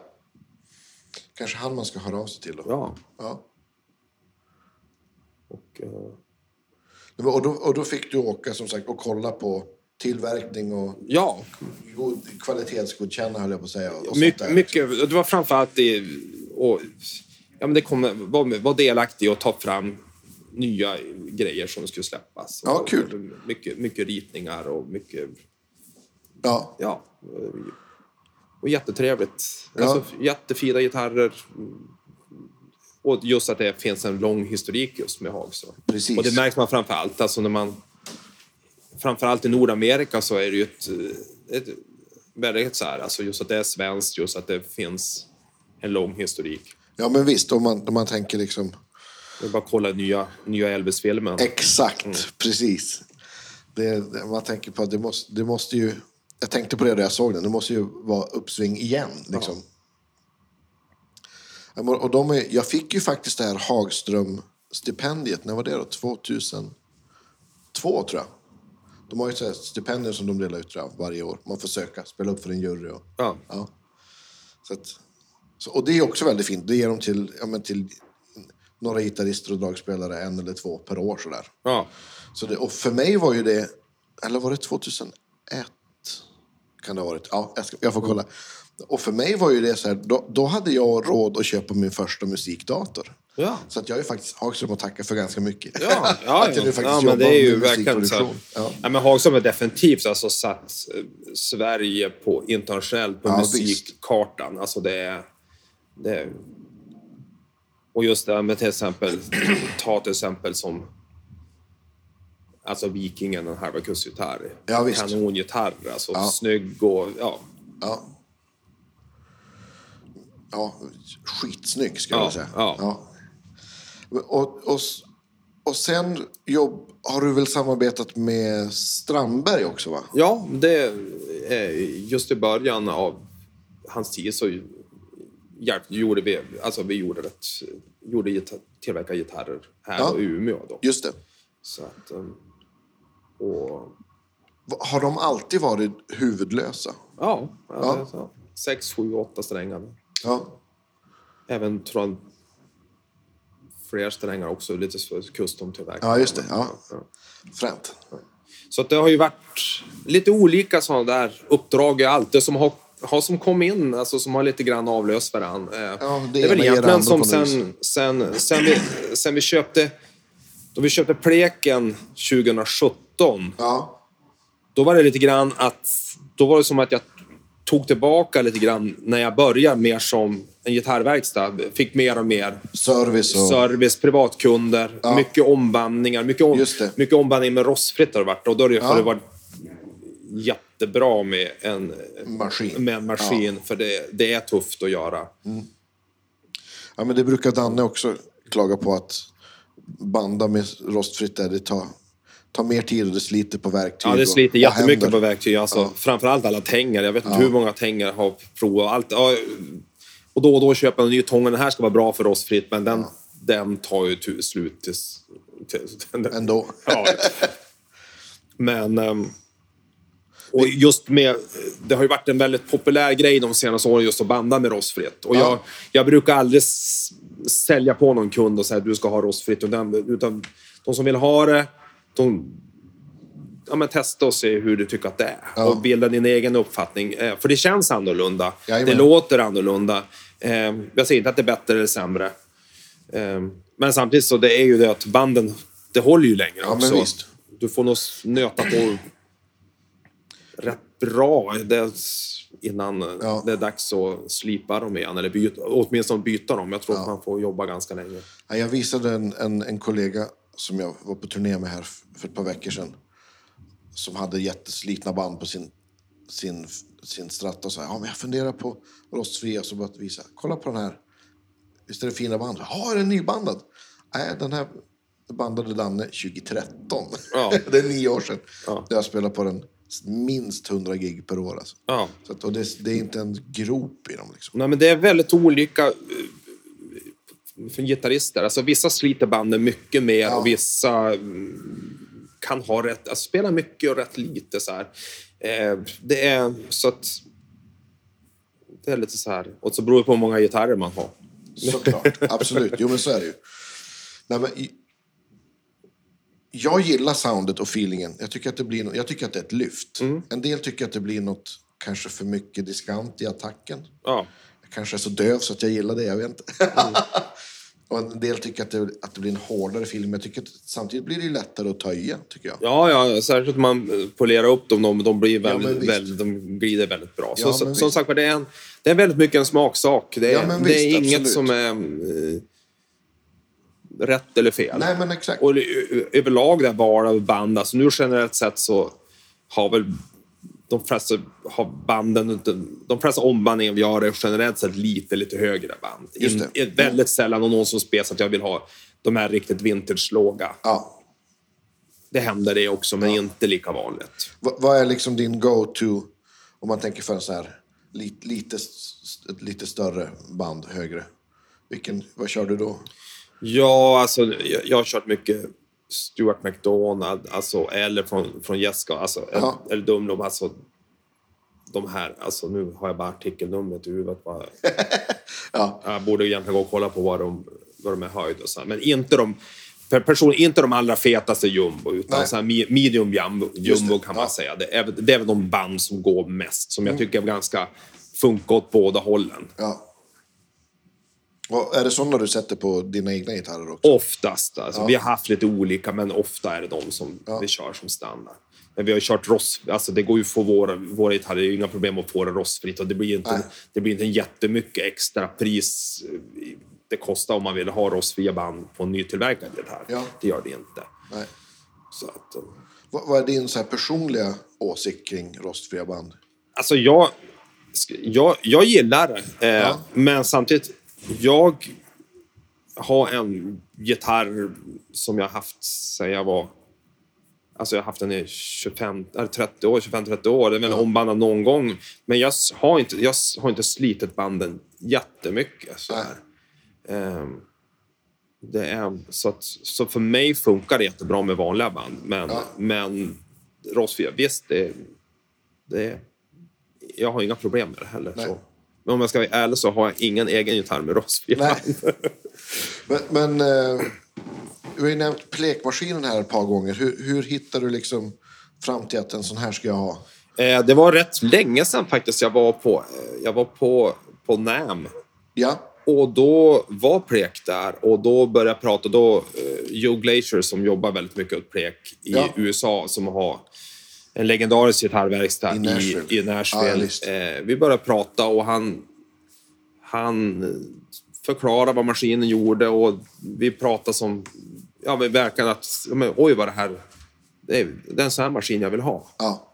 Kanske han man ska höra av sig till då. Ja. Ja. Och, eh, Och, då, och då fick du åka som sagt och kolla på tillverkning och ja, god, kvalitetsgodkänna höll jag på att säga. Och där. mycket, det var framförallt det... Och, ja, men det kom, var, var delaktig att ta fram nya grejer som skulle släppas. Ja, Och- kul. och Mycket, mycket ritningar och mycket... Ja, Ja. Och jättetrevligt. Ja. Alltså, jättefina gitarrer. Och just att det finns en lång historik just med Hagström. Precis. Och det märks man framför allt. Alltså när man, framförallt i Nordamerika så är det ju ett, ett väldigt så här, alltså just att det är svenskt, just att det finns en lång historik. ja men visst. Om man, om man tänker liksom... Det är bara att kolla nya, nya Elvis-filmen. Exakt, Mm. precis. Det, man tänker på att det måste, det måste ju... Jag tänkte på det när jag såg den. Det måste ju vara uppsving igen. Liksom. Ja, Och de är, jag fick ju faktiskt det här Hagström-stipendiet. När var det då? 2002 tror jag. De har ju stipendier som de delar ut jag, varje år. Man får söka, spela upp för en jury. Och, Ja. ja. så att, så, och det är också väldigt fint. Det ger de till, ja, till några gitarrister och dragspelare en eller två per år. Sådär. Ja. Så det, och för mig var ju det, eller var det 2001? Kan det ha varit? Ja, jag, ska, jag får kolla. Och för mig var ju det så här, då, då hade jag råd att köpa min första musikdator. Ja. Så att jag är faktiskt Hagström att tacka för ganska mycket. Ja, ja, [LAUGHS] att jag nu faktiskt ja men det är ju verkligen så. Ja. Ja. men Hagström har definitivt alltså satt eh, Sverige på internationellt på Ja, musikkartan. Alltså det är, det är Och just det här med till exempel, [CLEARS THROAT] ta till exempel som Alltså Vikingen, en halva kustgitarr. Ja, visst. Kanongitarr, alltså Ja. snygg och ja. Ja. Ja, skitsnygg skulle Ja, jag säga. ja. Och, och, och sen jobb, har du väl samarbetat med Strandberg också va? Ja, det är just i början av hans tid så hjälp, gjorde vi, alltså vi gjorde rätt, gjorde gitar, tillverkade gitarrer här Ja. i Umeå då. Just det. Så att, um, och Har de alltid varit huvudlösa? ja, Ja. Alltså, sex, sju, åtta strängar. Ja. Även jag fler strängar också, lite så custom tillverkat. Ja, just det. Ja. Fränt. Så att det har ju varit lite olika sådana där uppdrag, alltid som har, har som kom in, alltså som har lite grann avlöst varandra. Eh, Ja, det det är väl det egentligen som något sen, sen, sen, vi, sen vi köpte då vi köpte Pleken 2017, Ja. då var det lite grann att... Då var det som att jag tog tillbaka lite grann när jag började mer som en gitarrverkstad. Fick mer och mer Service och... service, privatkunder, Ja. mycket ombandningar. Mycket, om, mycket ombandning med rostfritt har det varit. Och då har det, Ja. det varit jättebra med en Maskin. Med en maskin För det, det är tufft att göra. Ja, men det brukar Danne också klaga på att banda med rostfritt där, det tar, tar mer tid och det sliter på verktyg. Ja, det och- sliter och jättemycket händer. på verktyg. Alltså, Framförallt alla tänger. Jag vet inte hur många tänger har provat. Allt, ja, och då och då köper jag en ny tång. Den här ska vara bra för rostfritt, men den, den tar ju slut till... till Ändå. Ja. Men... ehm, och just med... Det har ju varit en väldigt populär grej de senaste åren just att banda med rostfritt. Och Ja. jag, jag brukar aldrig sälja på någon kund och säga att du ska ha rostfritt. Utan, utan de som vill ha det, de ja, men testa och se hur du tycker att det är. Ja. Och bilda din egen uppfattning. Eh, För det känns annorlunda. Jajamän. Det låter annorlunda. Eh, Jag säger inte att det är bättre eller sämre. Eh, Men samtidigt så det är ju det att banden, det håller ju längre Ja, också. Du får nog nöta på rätt bra innan Ja. det är dags att slipa dem igen. Eller byta, åtminstone byta dem. Jag tror att man får jobba ganska länge. Ja, Jag visade en, en, en kollega som jag var på turné med här för ett par veckor sedan. Som hade jätteslitna band på sin, sin, sin stratta och sa ja, men jag funderar på rostfria. Så bara visa, kolla på den här. Visst är det fina band? Ja, är den nybandad? Nej, den här bandade Danne 2013. Ja. [LAUGHS] det är nio år sedan. Ja. Jag spelar på den minst 100 gig per år. Alltså. Ja. Så att, och det, det är inte en grop i dem. Liksom. Nej, men det är väldigt olika eh, för gitarrister. Alltså, vissa sliter banden mycket mer Ja. och vissa mm, kan ha rätt, alltså, spela mycket och rätt lite. Så här. Eh, det är så att... Det är lite så här. Och så beror det på hur många gitarrer man har. Såklart, absolut. Jo, men så är det ju. Nej, men, jag gillar soundet och feelingen. Jag tycker att det, blir, jag tycker att det är ett lyft. En del tycker att det blir något kanske för mycket diskant i attacken. Ja. Jag kanske är så döv så att jag gillar det, jag vet inte. [LAUGHS] och en del tycker att det, att det blir en hårdare feeling. Men jag tycker att samtidigt blir det ju lättare att töja, tycker jag. Ja, ja, särskilt om man polerar upp dem. De, de, blir Ja, väldigt, visst. väldigt, de glider väldigt bra. Ja, så, som sagt det är, en, det är väldigt mycket en smaksak. Det är, Ja, det är inget absolut. som är eh, rätt eller fel. Nej, men exakt. Och överlag det här val av band, alltså nu generellt sett så har väl de flesta har banden, de flesta ombandningar vi gör är generellt sett lite, lite högre band. Just In, det. är väldigt sällan någon som spelar så att jag vill ha de här riktigt vintage-låga. Ja. Det händer det också, men inte lika vanligt. Va- vad är liksom din go-to om man tänker för en sån här lite, lite, lite större band, högre? Vilken, vad kör du då? Ja, alltså jag, jag har kört mycket Stuart McDonald, alltså, eller från, från Jessica, alltså, Ja. eller Dumlom, alltså de här, alltså nu har jag bara artikelnumret i huvudet. Bara, [LAUGHS] Ja, jag borde egentligen gå och kolla på vad de, vad de är höjd och så. Men inte de, person, inte de allra fetaste jumbo, utan Nej. så här me- medium jumbo, jumbo kan man ja. säga. Det är, det är väl de band som går mest, som jag tycker är ganska funkar åt båda hållen. ja. Och är det sådana du sätter på dina egna gitarrer också? Oftast. Alltså, Vi har haft lite olika, men ofta är det de som vi kör som standard. Men vi har kört rost... Alltså det går ju att få våra, våra gitarrer, det är ju inga problem att få det rostfritt. Och det blir inte, Nej. det blir inte jättemycket extra pris eh, det kostar om man vill ha rostfria band på en nytillverkad gitarr. Ja. Det gör det inte. Nej. Så att, eh, Vad, vad är din så här personliga åsikt kring rostfria band? Alltså jag, jag, jag gillar det. Eh, Ja. Men samtidigt, jag har en gitarr som jag har haft sedan jag var... Alltså jag har haft den i 25, eller 30 år, 25-30 år. Den är väl ombandad någon gång. Men jag har inte, jag har inte slitit banden jättemycket. Så, här. Ehm, det är, så, att, så för mig funkar det jättebra med vanliga band. Men, Ja. men rostfria, visst, det, det, jag har inga problem med det heller. Nej. Så. Men om jag ska vara ärlig så har jag ingen egen gitarr med band. [LAUGHS] Men, men eh, du har ju nämnt plekmaskinen här ett par gånger. Hur, hur hittar du liksom fram till att en sån här ska jag ha? Eh, det var rätt länge sedan faktiskt jag var på, eh, jag var på, på NAM. Ja, Och då var Plek där och då började jag prata. Då, eh, Joe Glacier som jobbar väldigt mycket åt Plek i Ja. USA som har en legendarisk gitarrverkstad I i Nashville. i, Nashville. Ja, eh, vi började prata och han, han eh, förklarade vad maskinen gjorde och vi pratade som... Ja, men verkligen att... Men, oj, vad det här... Det är, det är en sån här maskin jag vill ha. ja,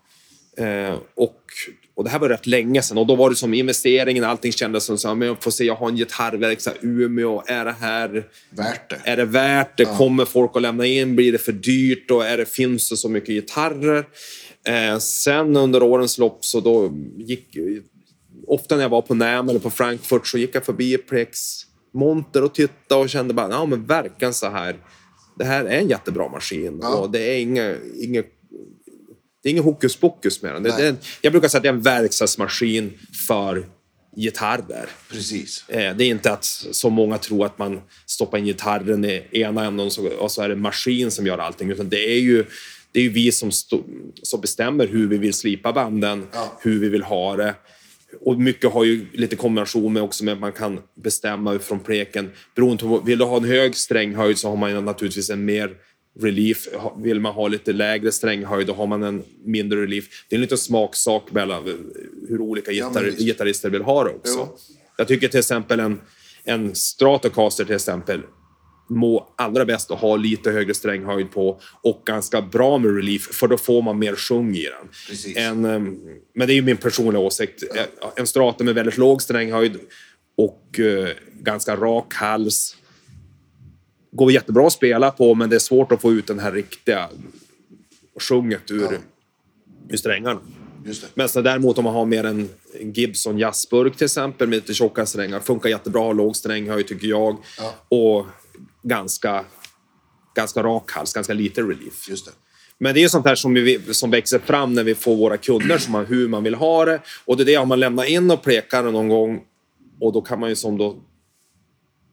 Eh, och, och det här var rätt länge sedan och då var det som investeringen, allting kändes som så här, men jag får se, jag har en gitarrverkstad i Umeå, är det här, värt det. är det värt det? Kommer folk att lämna in? Blir det för dyrt? Och är det, finns det så mycket gitarrer? Eh, sen under årens lopp så då gick, ofta när jag var på NAM eller på Frankfurt så gick jag förbi Plex monter och tittade och kände bara, ja men verkligen så här. Det här är en jättebra maskin Ja. och det är inget, inget det är inget hokus pokus med den. Det, det en, jag brukar säga att det är en verkstadsmaskin för gitarrer. Precis. Eh, det är inte att så många tror att man stoppar in gitarren i ena änden och så, är det en maskin som gör allting. Utan det är ju, det är ju vi som, som bestämmer hur vi vill slipa banden, Ja. hur vi vill ha det. Och mycket har ju lite kombination med också med att man kan bestämma från pleken. Beroende på, vill du ha en hög stränghöjd så har man ju naturligtvis en mer relief. Vill man ha lite lägre stränghöjd då har man en mindre relief. Det är en liten smaksak mellan hur olika Ja, gitarr, visst. gitarrister vill ha det också. Jo. Jag tycker till exempel en, en Stratocaster till exempel må allra bäst att ha lite högre stränghöjd på och ganska bra med relief, för då får man mer sjung i den. Precis. En, ehm, men det är ju min personliga åsikt. Eh, En Strata med väldigt låg stränghöjd och eh, ganska rak hals går jättebra att spela på, men det är svårt att få ut den här riktiga sjunget ur, Ja. ur strängarna. Men så däremot om man har mer en Gibson jazzburk till exempel med lite tjocka strängar. Funkar jättebra, låg stränghöjd tycker jag. Ja. Och ganska, ganska rak hals, ganska lite relief. Just det. Men det är sånt här som, vi, som växer fram när vi får våra kunder, som har, hur man vill ha det. Och det är det om man lämnar in och pekar någon gång och då kan man ju som då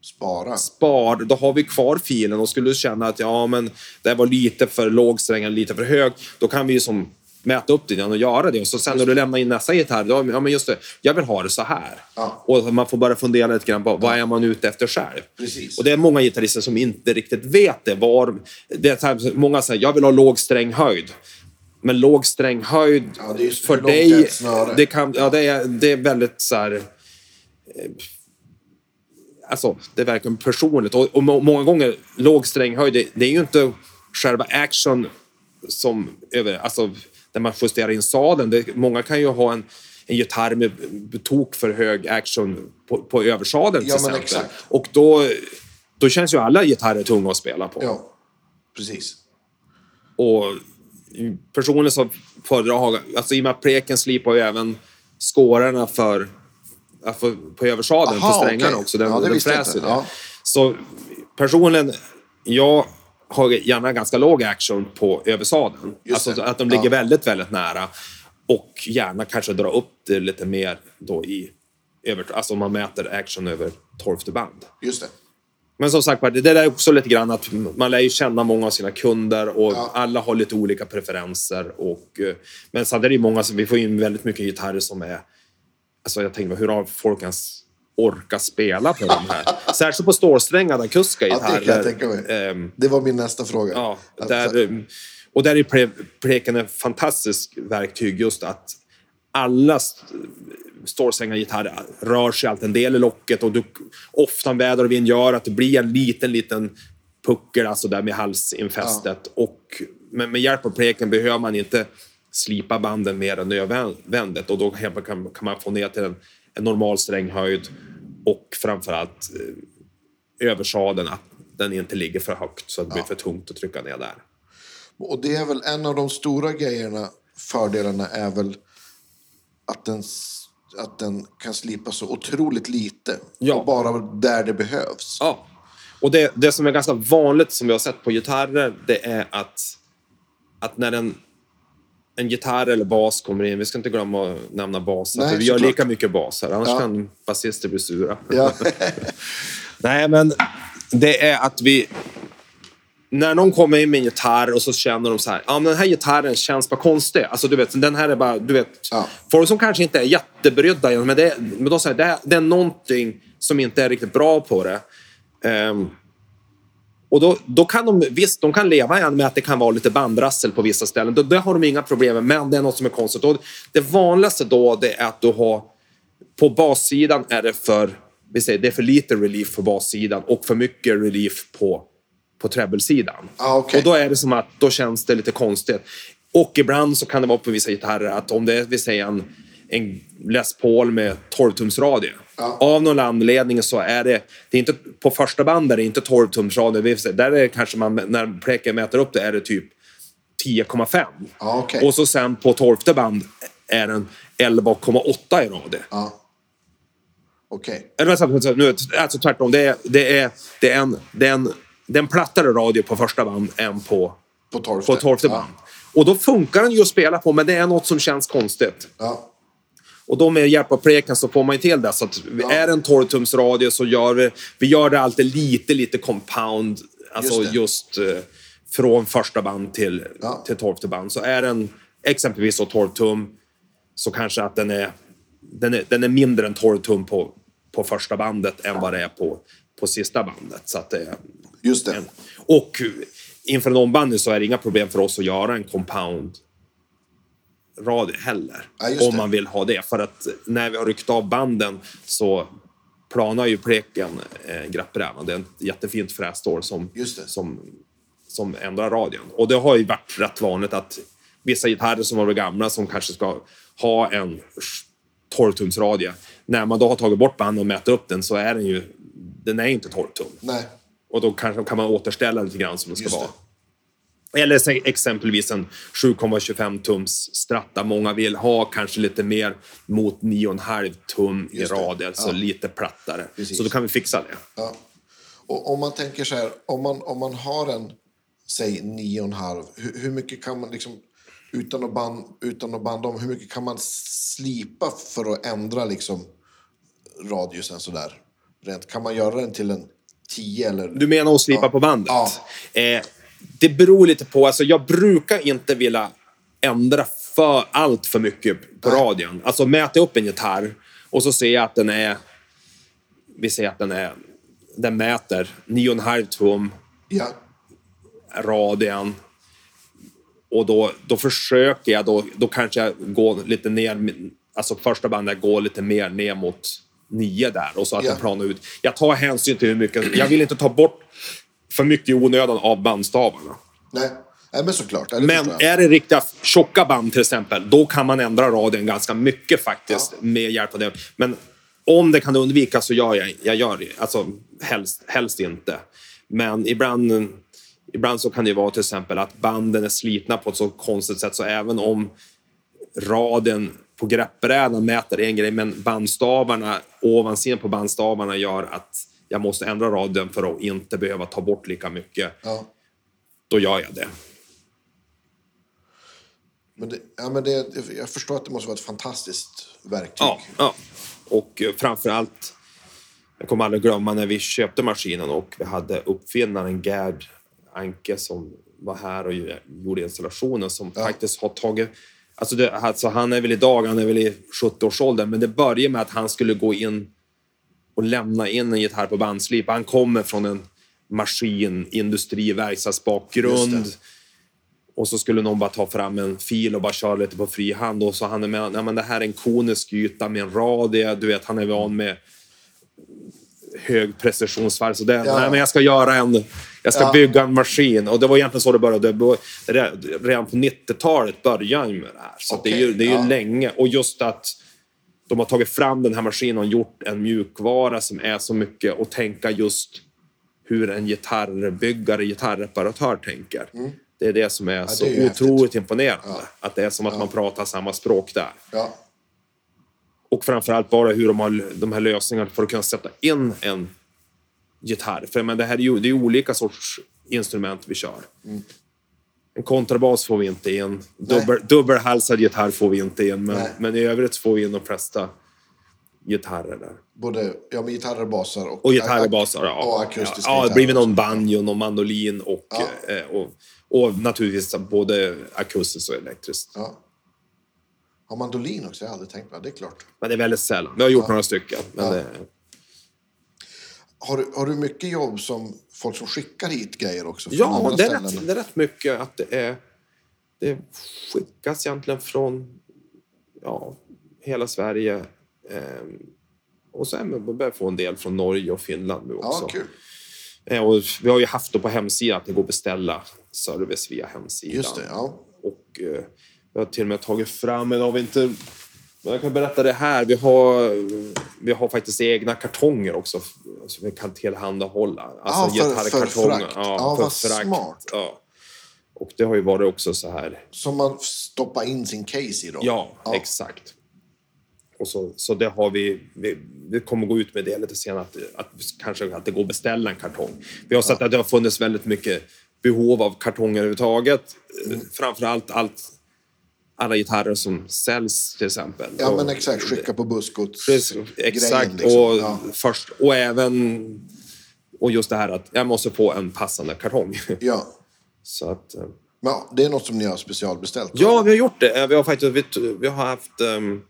Spara. spar, då har vi kvar filen och skulle du känna att ja, men det var lite för låg sträng eller lite för hög, då kan vi ju som mäta upp det och göra det. Och så sen när du lämnar in nästa gitarr, då, ja men just det, jag vill ha det så här. Ja. Och man får bara fundera lite grann på vad är man ute efter själv. Precis. Och det är många gitarrister som inte riktigt vet det. Var, det här, många säger jag vill ha låg stränghöjd. Men låg stränghöjd Ja, för dig, det, kan, ja, det, är, det är väldigt så här... Alltså, det är verkligen personligt. Och, och må- många gånger, låg stränghöjd, det, det är ju inte själva action som över, alltså, där man justerar in sadeln. Det, många kan ju ha en, en gitarr med tok för hög action på, på översadeln Ja, till exempel. exakt. Och då, då känns ju alla gitarrer tunga att spela på. Ja, precis. Och personligen så föredrar jag, alltså i och med att pleken slipar ju även skårarna för, för på översadeln, Aha, för strängarna okej. också. Den, Ja, det den fräser det. Ja. Så personligen, jag har gärna ganska låg action på översadeln. Just Alltså det. att de ligger Ja. väldigt, väldigt nära. Och gärna kanske dra upp det lite mer då i över, alltså om man mäter action över tolfte band. Just det. Men som sagt det där är också lite grann att man lär ju känna många av sina kunder och Ja. alla har lite olika preferenser. Och, eh, men sen är det ju många vi får in väldigt mycket gitarrer som är... Alltså jag tänker, hur har folk ens orkat spela på de här? Särskilt på stålsträngade akustiska Ja, gitarrer. det kan jag tänka mig. Ehm, Det var min nästa fråga. Ja, där, eh, och där är pleken ett fantastiskt verktyg just att alla stålsträngade gitarrer rör sig alltid en del i locket och du, ofta väder och vind gör att det blir en liten, liten puckel alltså där med halsinfästet. Ja. Och med, med hjälp av pleken behöver man inte slipa banden mer än nödvändigt och då kan, man få ner till en, en normal stränghöjd och framförallt eh, översadeln att den inte ligger för högt så att det blir för tungt att trycka ner där. Och det är väl en av de stora grejerna, fördelarna är väl att den, att den kan slipa så otroligt lite. Ja. Och bara där det behövs. Ja. Och det, det som är ganska vanligt som vi har sett på gitarrer, det är att, att när en, en gitarr eller bas kommer in, vi ska inte glömma att nämna basar, Nej, för vi gör klart. lika mycket basar, annars ja. kan basister bli sura. Ja. [LAUGHS] Nej, men det är att vi... När någon kommer in med en gitarr och så känner de så här, ja men den här gitarren känns bara konstig. Alltså du vet, den här är bara, du vet. Ja. Folk som kanske inte är jättebrydda, men, det, men de säger det, det är någonting som inte är riktigt bra på det. Um, och då, då kan de, visst, de kan leva med att det kan vara lite bandrassel på vissa ställen. Det har de inga problem med, men det är något som är konstigt. Och det vanligaste då det är att du har, på bassidan är det för, vi säger, det är för lite relief på bassidan och för mycket relief på, på treble-sidan. Ah, okay. Och då är det som att då känns det lite konstigt. Och ibland så kan det vara på vissa gitarrer att om det är, vi säger en, en Les Paul med 12-tumsradie Ja. Av någon anledning så är det, det är inte, på första band är det inte 12 tums radio. Där är det kanske man, när pleken mäter upp det, är det typ 10,5. Ja, okay. Och så sen på tolfte band är den 11,8 i radio. Ja. Okej. Okay. Nu, alltså tvärtom, det är, det är, det är, en, det är, en, det är en plattare radio på första band än på, på tolfte, på tolfte band. Ja. Och då funkar den ju att spela på, men det är något som känns konstigt. Ja. Och då med hjälp av pleken så får man ju till det. Så att ja. är det en 12 tums radie så gör vi, vi gör det alltid lite, lite compound. Alltså just, just uh, från första band till, ja. till 12 band. Så är den exempelvis 12 tum så kanske att den är, den är, den är mindre än 12 tum på, på första bandet än vad det är på, på sista bandet. Så att det Just det. En, och inför en ombandning så är det inga problem för oss att göra en compound radio heller. Ja, om man vill ha det. För att när vi har ryckt av banden så planar ju pleken eh, grappbrädan. Det är ett jättefint frässtål som, som, som ändrar radion. Och det har ju varit rätt vanligt att vissa gitarrer som var gamla som kanske ska ha en 12-tumsradie. När man då har tagit bort banden och mätt upp den så är den ju den är inte 12 tum. Nej. Och då kanske kan man återställa lite grann som den ska vara. Eller exempelvis en 7,25 tums stratta. Många vill ha kanske lite mer mot 9,5 tum i radier, ja. så lite plattare. Precis. Så då kan vi fixa det. Ja. Och om man tänker så här, om man, om man har en, säg 9,5, hur, hur mycket kan man liksom, utan att, band, utan att banda om, hur mycket kan man slipa för att ändra liksom radiusen sådär? Rent, kan man göra den till en 10 eller? Du menar att slipa ja. på bandet? Ja. Eh, det beror lite på. Alltså jag brukar inte vilja ändra för allt för mycket på radion. Alltså mäta upp en gitarr och så ser jag att den är... Vi säger att den är... Den mäter 9,5 tum. Ja. Radion. Och då, då försöker jag, då, då kanske jag går lite ner, alltså första bandet går lite mer ner mot nio där och så att ja. den planar ut. Jag tar hänsyn till hur mycket, jag vill inte ta bort för mycket i onödan av bandstavarna. Nej. Nej, men såklart. Det men är det riktiga tjocka band till exempel, då kan man ändra raden ganska mycket faktiskt ja. med hjälp av det. Men om det kan undvikas så gör jag, jag gör det. Alltså helst, helst inte. Men ibland, ibland så kan det vara till exempel att banden är slitna på ett så konstigt sätt så även om raden på greppbrädan mäter en grej men bandstavarna, ovansidan på bandstavarna gör att jag måste ändra radion för att inte behöva ta bort lika mycket. Ja. Då gör jag det. Men, det, ja, men det, jag förstår att det måste vara ett fantastiskt verktyg. Ja, ja. och eh, framför allt, jag kommer aldrig glömma när vi köpte maskinen och vi hade uppfinnaren Gerd Anke som var här och gjorde installationen som ja. faktiskt har tagit Alltså, det, alltså han är väl idag, han är väl i 70-årsåldern, men det började med att han skulle gå in och lämna in en gitarr på bandslip. Han kommer från en maskin, industri, verkstadsbakgrund. Och så skulle någon bara ta fram en fil och bara köra lite på frihand. Och så han är med, nej men det här är en konisk yta med en radie. Du vet, han är van med hög precisionsfall. Så det, Ja. nej men jag ska göra en, jag ska Ja. bygga en maskin. Och det var egentligen så det började. Redan på 90-talet började ju med det här. Så att det är ju, det är ju ja. länge. Och just att de har tagit fram den här maskinen och gjort en mjukvara som är så mycket och tänka just hur en gitarrbyggare, gitarrreparatör tänker. Det är det som är så Mm. det är otroligt imponerande. Ja. Att det är som att man pratar samma språk där. Ja. Och framförallt bara hur de har de här lösningarna för att kunna sätta in en gitarr. För men det här är ju det är olika sorts instrument vi kör. Mm. En kontrabas får vi inte in. Dubbel, dubbelhalsad gitarr får vi inte in. Men, men i övrigt får vi in de flesta gitarrer där. Både ja, med gitarrer, basar och... Och gitarrer, basar. Ja, Och akustiska ja, ja, det blir någon banjo, någon mandolin och, Ja. eh, och, och naturligtvis både akustiskt och elektriskt. Ja. Har mandolin också? Jag har aldrig tänkt på det. Det är klart. Men det är väldigt sällan. Vi har gjort några stycken. Men Ja. det, Har du, har du mycket jobb som folk som skickar hit grejer också? Ja, det är, rätt, det är rätt mycket att det är... Det skickas egentligen från ja, hela Sverige. Eh, och sen börjar vi få en del från Norge och Finland nu också. Ja, kul. Eh, och vi har ju haft det på hemsidan att det går att beställa service via hemsidan. Just det, ja. Och eh, vi har till och med tagit fram, men har vi inte... men Jag kan berätta det här. Vi har, vi har faktiskt egna kartonger också som vi kan tillhandahålla. Alltså Ja, för- för frakt. Ja, vad smart. Ja. Och det har ju varit också så här. Som man stoppar in sin case i då? Ja, exakt. Och så, så det har vi, vi, vi kommer gå ut med det lite senare, att, att kanske att det går att beställa en kartong. Vi har sett att det har funnits väldigt mycket behov av kartonger överhuvudtaget. Mm. Framförallt allt, alla gitarrer som säljs till exempel. Ja, Och- men exakt. Skicka på bussgods. Precis, exakt. liksom. och, Ja. först, och även... Och just det här att jag måste få en passande kartong. [LAUGHS] Ja. Så att... eh, ja, det är något som ni har specialbeställt? Ja, vi har gjort det. Eh, Vi har faktiskt vi, vi har haft ehm,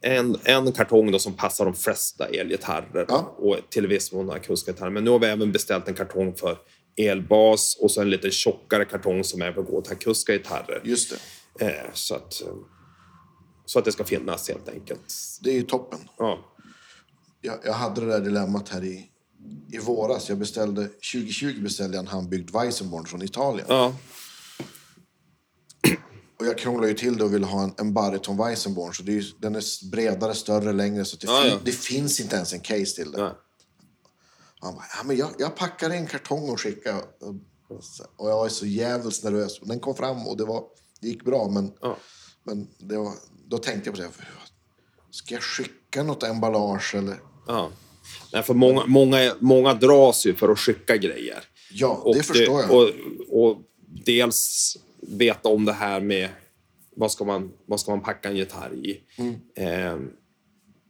en, en kartong då som passar de flesta elgitarrer Ja. och till viss mån akustiska gitarrer. Men nu har vi även beställt en kartong för elbas och så en lite tjockare kartong som även går till akustiska gitarrer. Just det. Eh, så, att, eh, så att det ska finnas helt enkelt. Det är ju toppen. Ja. Jag, jag hade det där dilemmat här i, i våras. Jag beställde, 2020 beställde jag en handbyggd Weissenborn från Italien. Ja, Och jag krånglade ju till det och ville ha en, en bariton Weissenborn. Så det är ju, den är bredare, större, längre. Så det, Ja, fin, ja. det finns inte ens en case till det. Han bara, ja, men jag, jag packar en kartong och skickar. Och jag var så jävligt nervös. Den kom fram och det, var, det gick bra. Men, Ja. men det var, då tänkte jag på det. Ska jag skicka något emballage eller? Ja. Nej, för många, många, många dras ju för att skicka grejer. Ja, det förstår jag. Och, och dels veta om det här med vad ska man, vad ska man packa en gitarr i. Mm. Eh,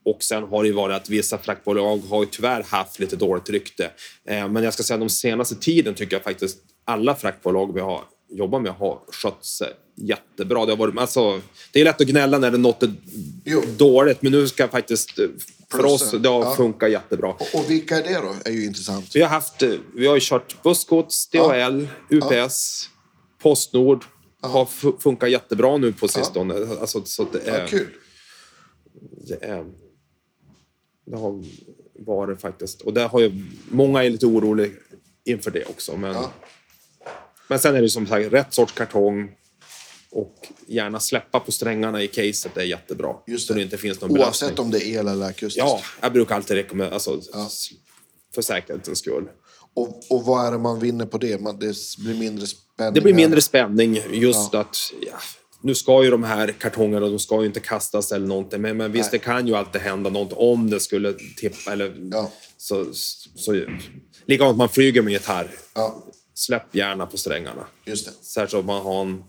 och sen har det ju varit att vissa fraktbolag har ju tyvärr haft lite dåligt rykte. Eh, men jag ska säga de senaste tiden tycker jag faktiskt alla fraktbolag vi har jobbat med har skött sig jättebra. Det, har varit, alltså, det är lätt att gnälla när det något är Jo. dåligt, men nu ska jag faktiskt... eh, För Plussa. oss, det har Ja. funkat jättebra. Och, och vilka är det då? är ju intressant. Vi har, haft, eh, vi har ju kört bussgods, DHL, UPS, Postnord. Har fu- funkat jättebra nu på sistone. Alltså, så det, Ja, är, kul. det är... Det har varit faktiskt... Och det har ju, många är lite oroliga inför det också. Men, Ja. men sen är det som sagt rätt sorts kartong. Och gärna släppa på strängarna i caset är jättebra. Just Så det. det inte finns någon belastning. Oavsett om det är el eller akustiskt. Ja, jag brukar alltid rekommendera... Alltså, s- För säkerhetens skull. Och, och vad är det man vinner på det? Man, det blir mindre spänning. Det blir mindre spänning just att... Ja, nu ska ju de här kartongerna de ska ju inte kastas eller någonting. Men, men visst, Nej. det kan ju alltid hända något om det skulle tippa. Eller, Ja. så, så, likadant man flyger med gitarr. Ja, Släpp gärna på strängarna. just det. Särskilt om man har en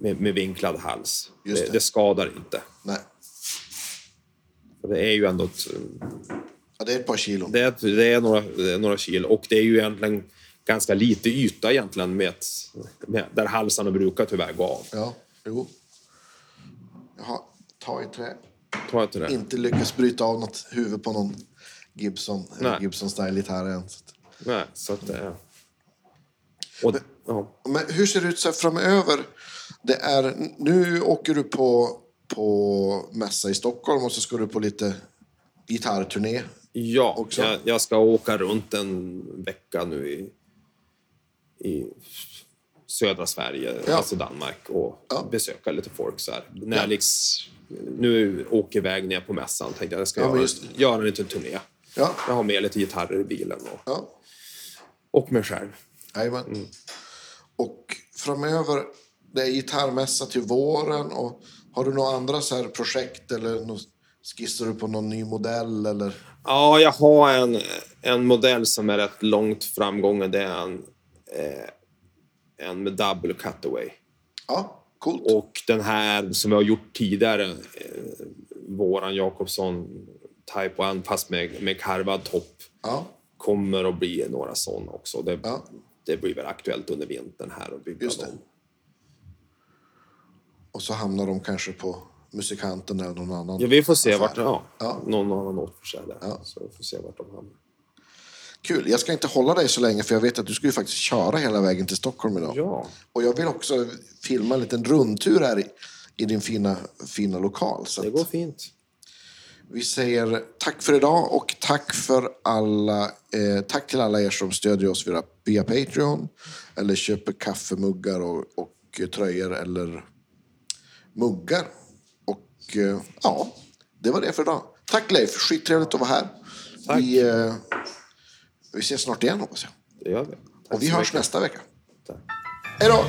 med, med vinklad hals. Just det. det. Skadar inte. Nej. För det är ju ändå ett, Ja, det är ett par kilon. det är, det är några, det är några kilo. Och det är ju egentligen ganska lite yta egentligen med, ett, med där halsarna brukar tyvärr gå av. Ja, jo. Jaha, ta i trä. Jag inte det? Inte lyckas bryta av något huvud på någon Gibson, Nej. Gibson style gitarr än. Så att- Nej, så att det är... Och, ja. Men hur ser det ut så här framöver? Det är, nu åker du på, på mässa i Stockholm och så ska du på lite gitarrturné. Ja, också. jag, jag ska åka runt en vecka nu i, i södra Sverige, Ja. alltså Danmark, och Ja. besöka lite folk. Så här. När Ja. jag liksom, nu åker iväg ner på mässan tänkte jag jag ska Ja, göra, just göra en liten turné. Ja, Jag har med lite gitarrer i bilen och, ja. och mig själv. Jajamän. Mm. Och framöver, det är gitarrmässa till våren. Och har du några andra så här projekt eller skissar du på någon ny modell? Eller? Ja, jag har en, en modell som är rätt långt framgången. Det är en, eh, en med double cutaway. Ja, coolt. Och den här som jag har gjort tidigare, eh, våran Jakobsson Type 1 fast med, med karvad topp, Ja, kommer att bli några sådana också. Det, Ja. det blir väl aktuellt under vintern här att bygga dem. Och så hamnar de kanske på musikanten eller någon annan. Ja, vi får se affär. vart, ja, Ja. någon annan återförsäljare. Ja. Så vi får se vart de hamnar. Kul. Jag ska inte hålla dig så länge för jag vet att du ska ju faktiskt köra hela vägen till Stockholm idag. Ja, Och jag vill också filma en liten rundtur här i, i din fina, fina lokal. Så det går fint. vi säger tack för idag och tack för alla, eh, tack till alla er som stödjer oss via, via Patreon eller köper kaffemuggar och, och tröjor eller muggar. Och eh, ja, det var det för idag. Tack Leif, skittrevligt att vara här. Tack. Vi, eh, vi ses snart igen hoppas jag. Det gör vi. Tack Och vi hörs mycket. nästa vecka. Tack. Hej då!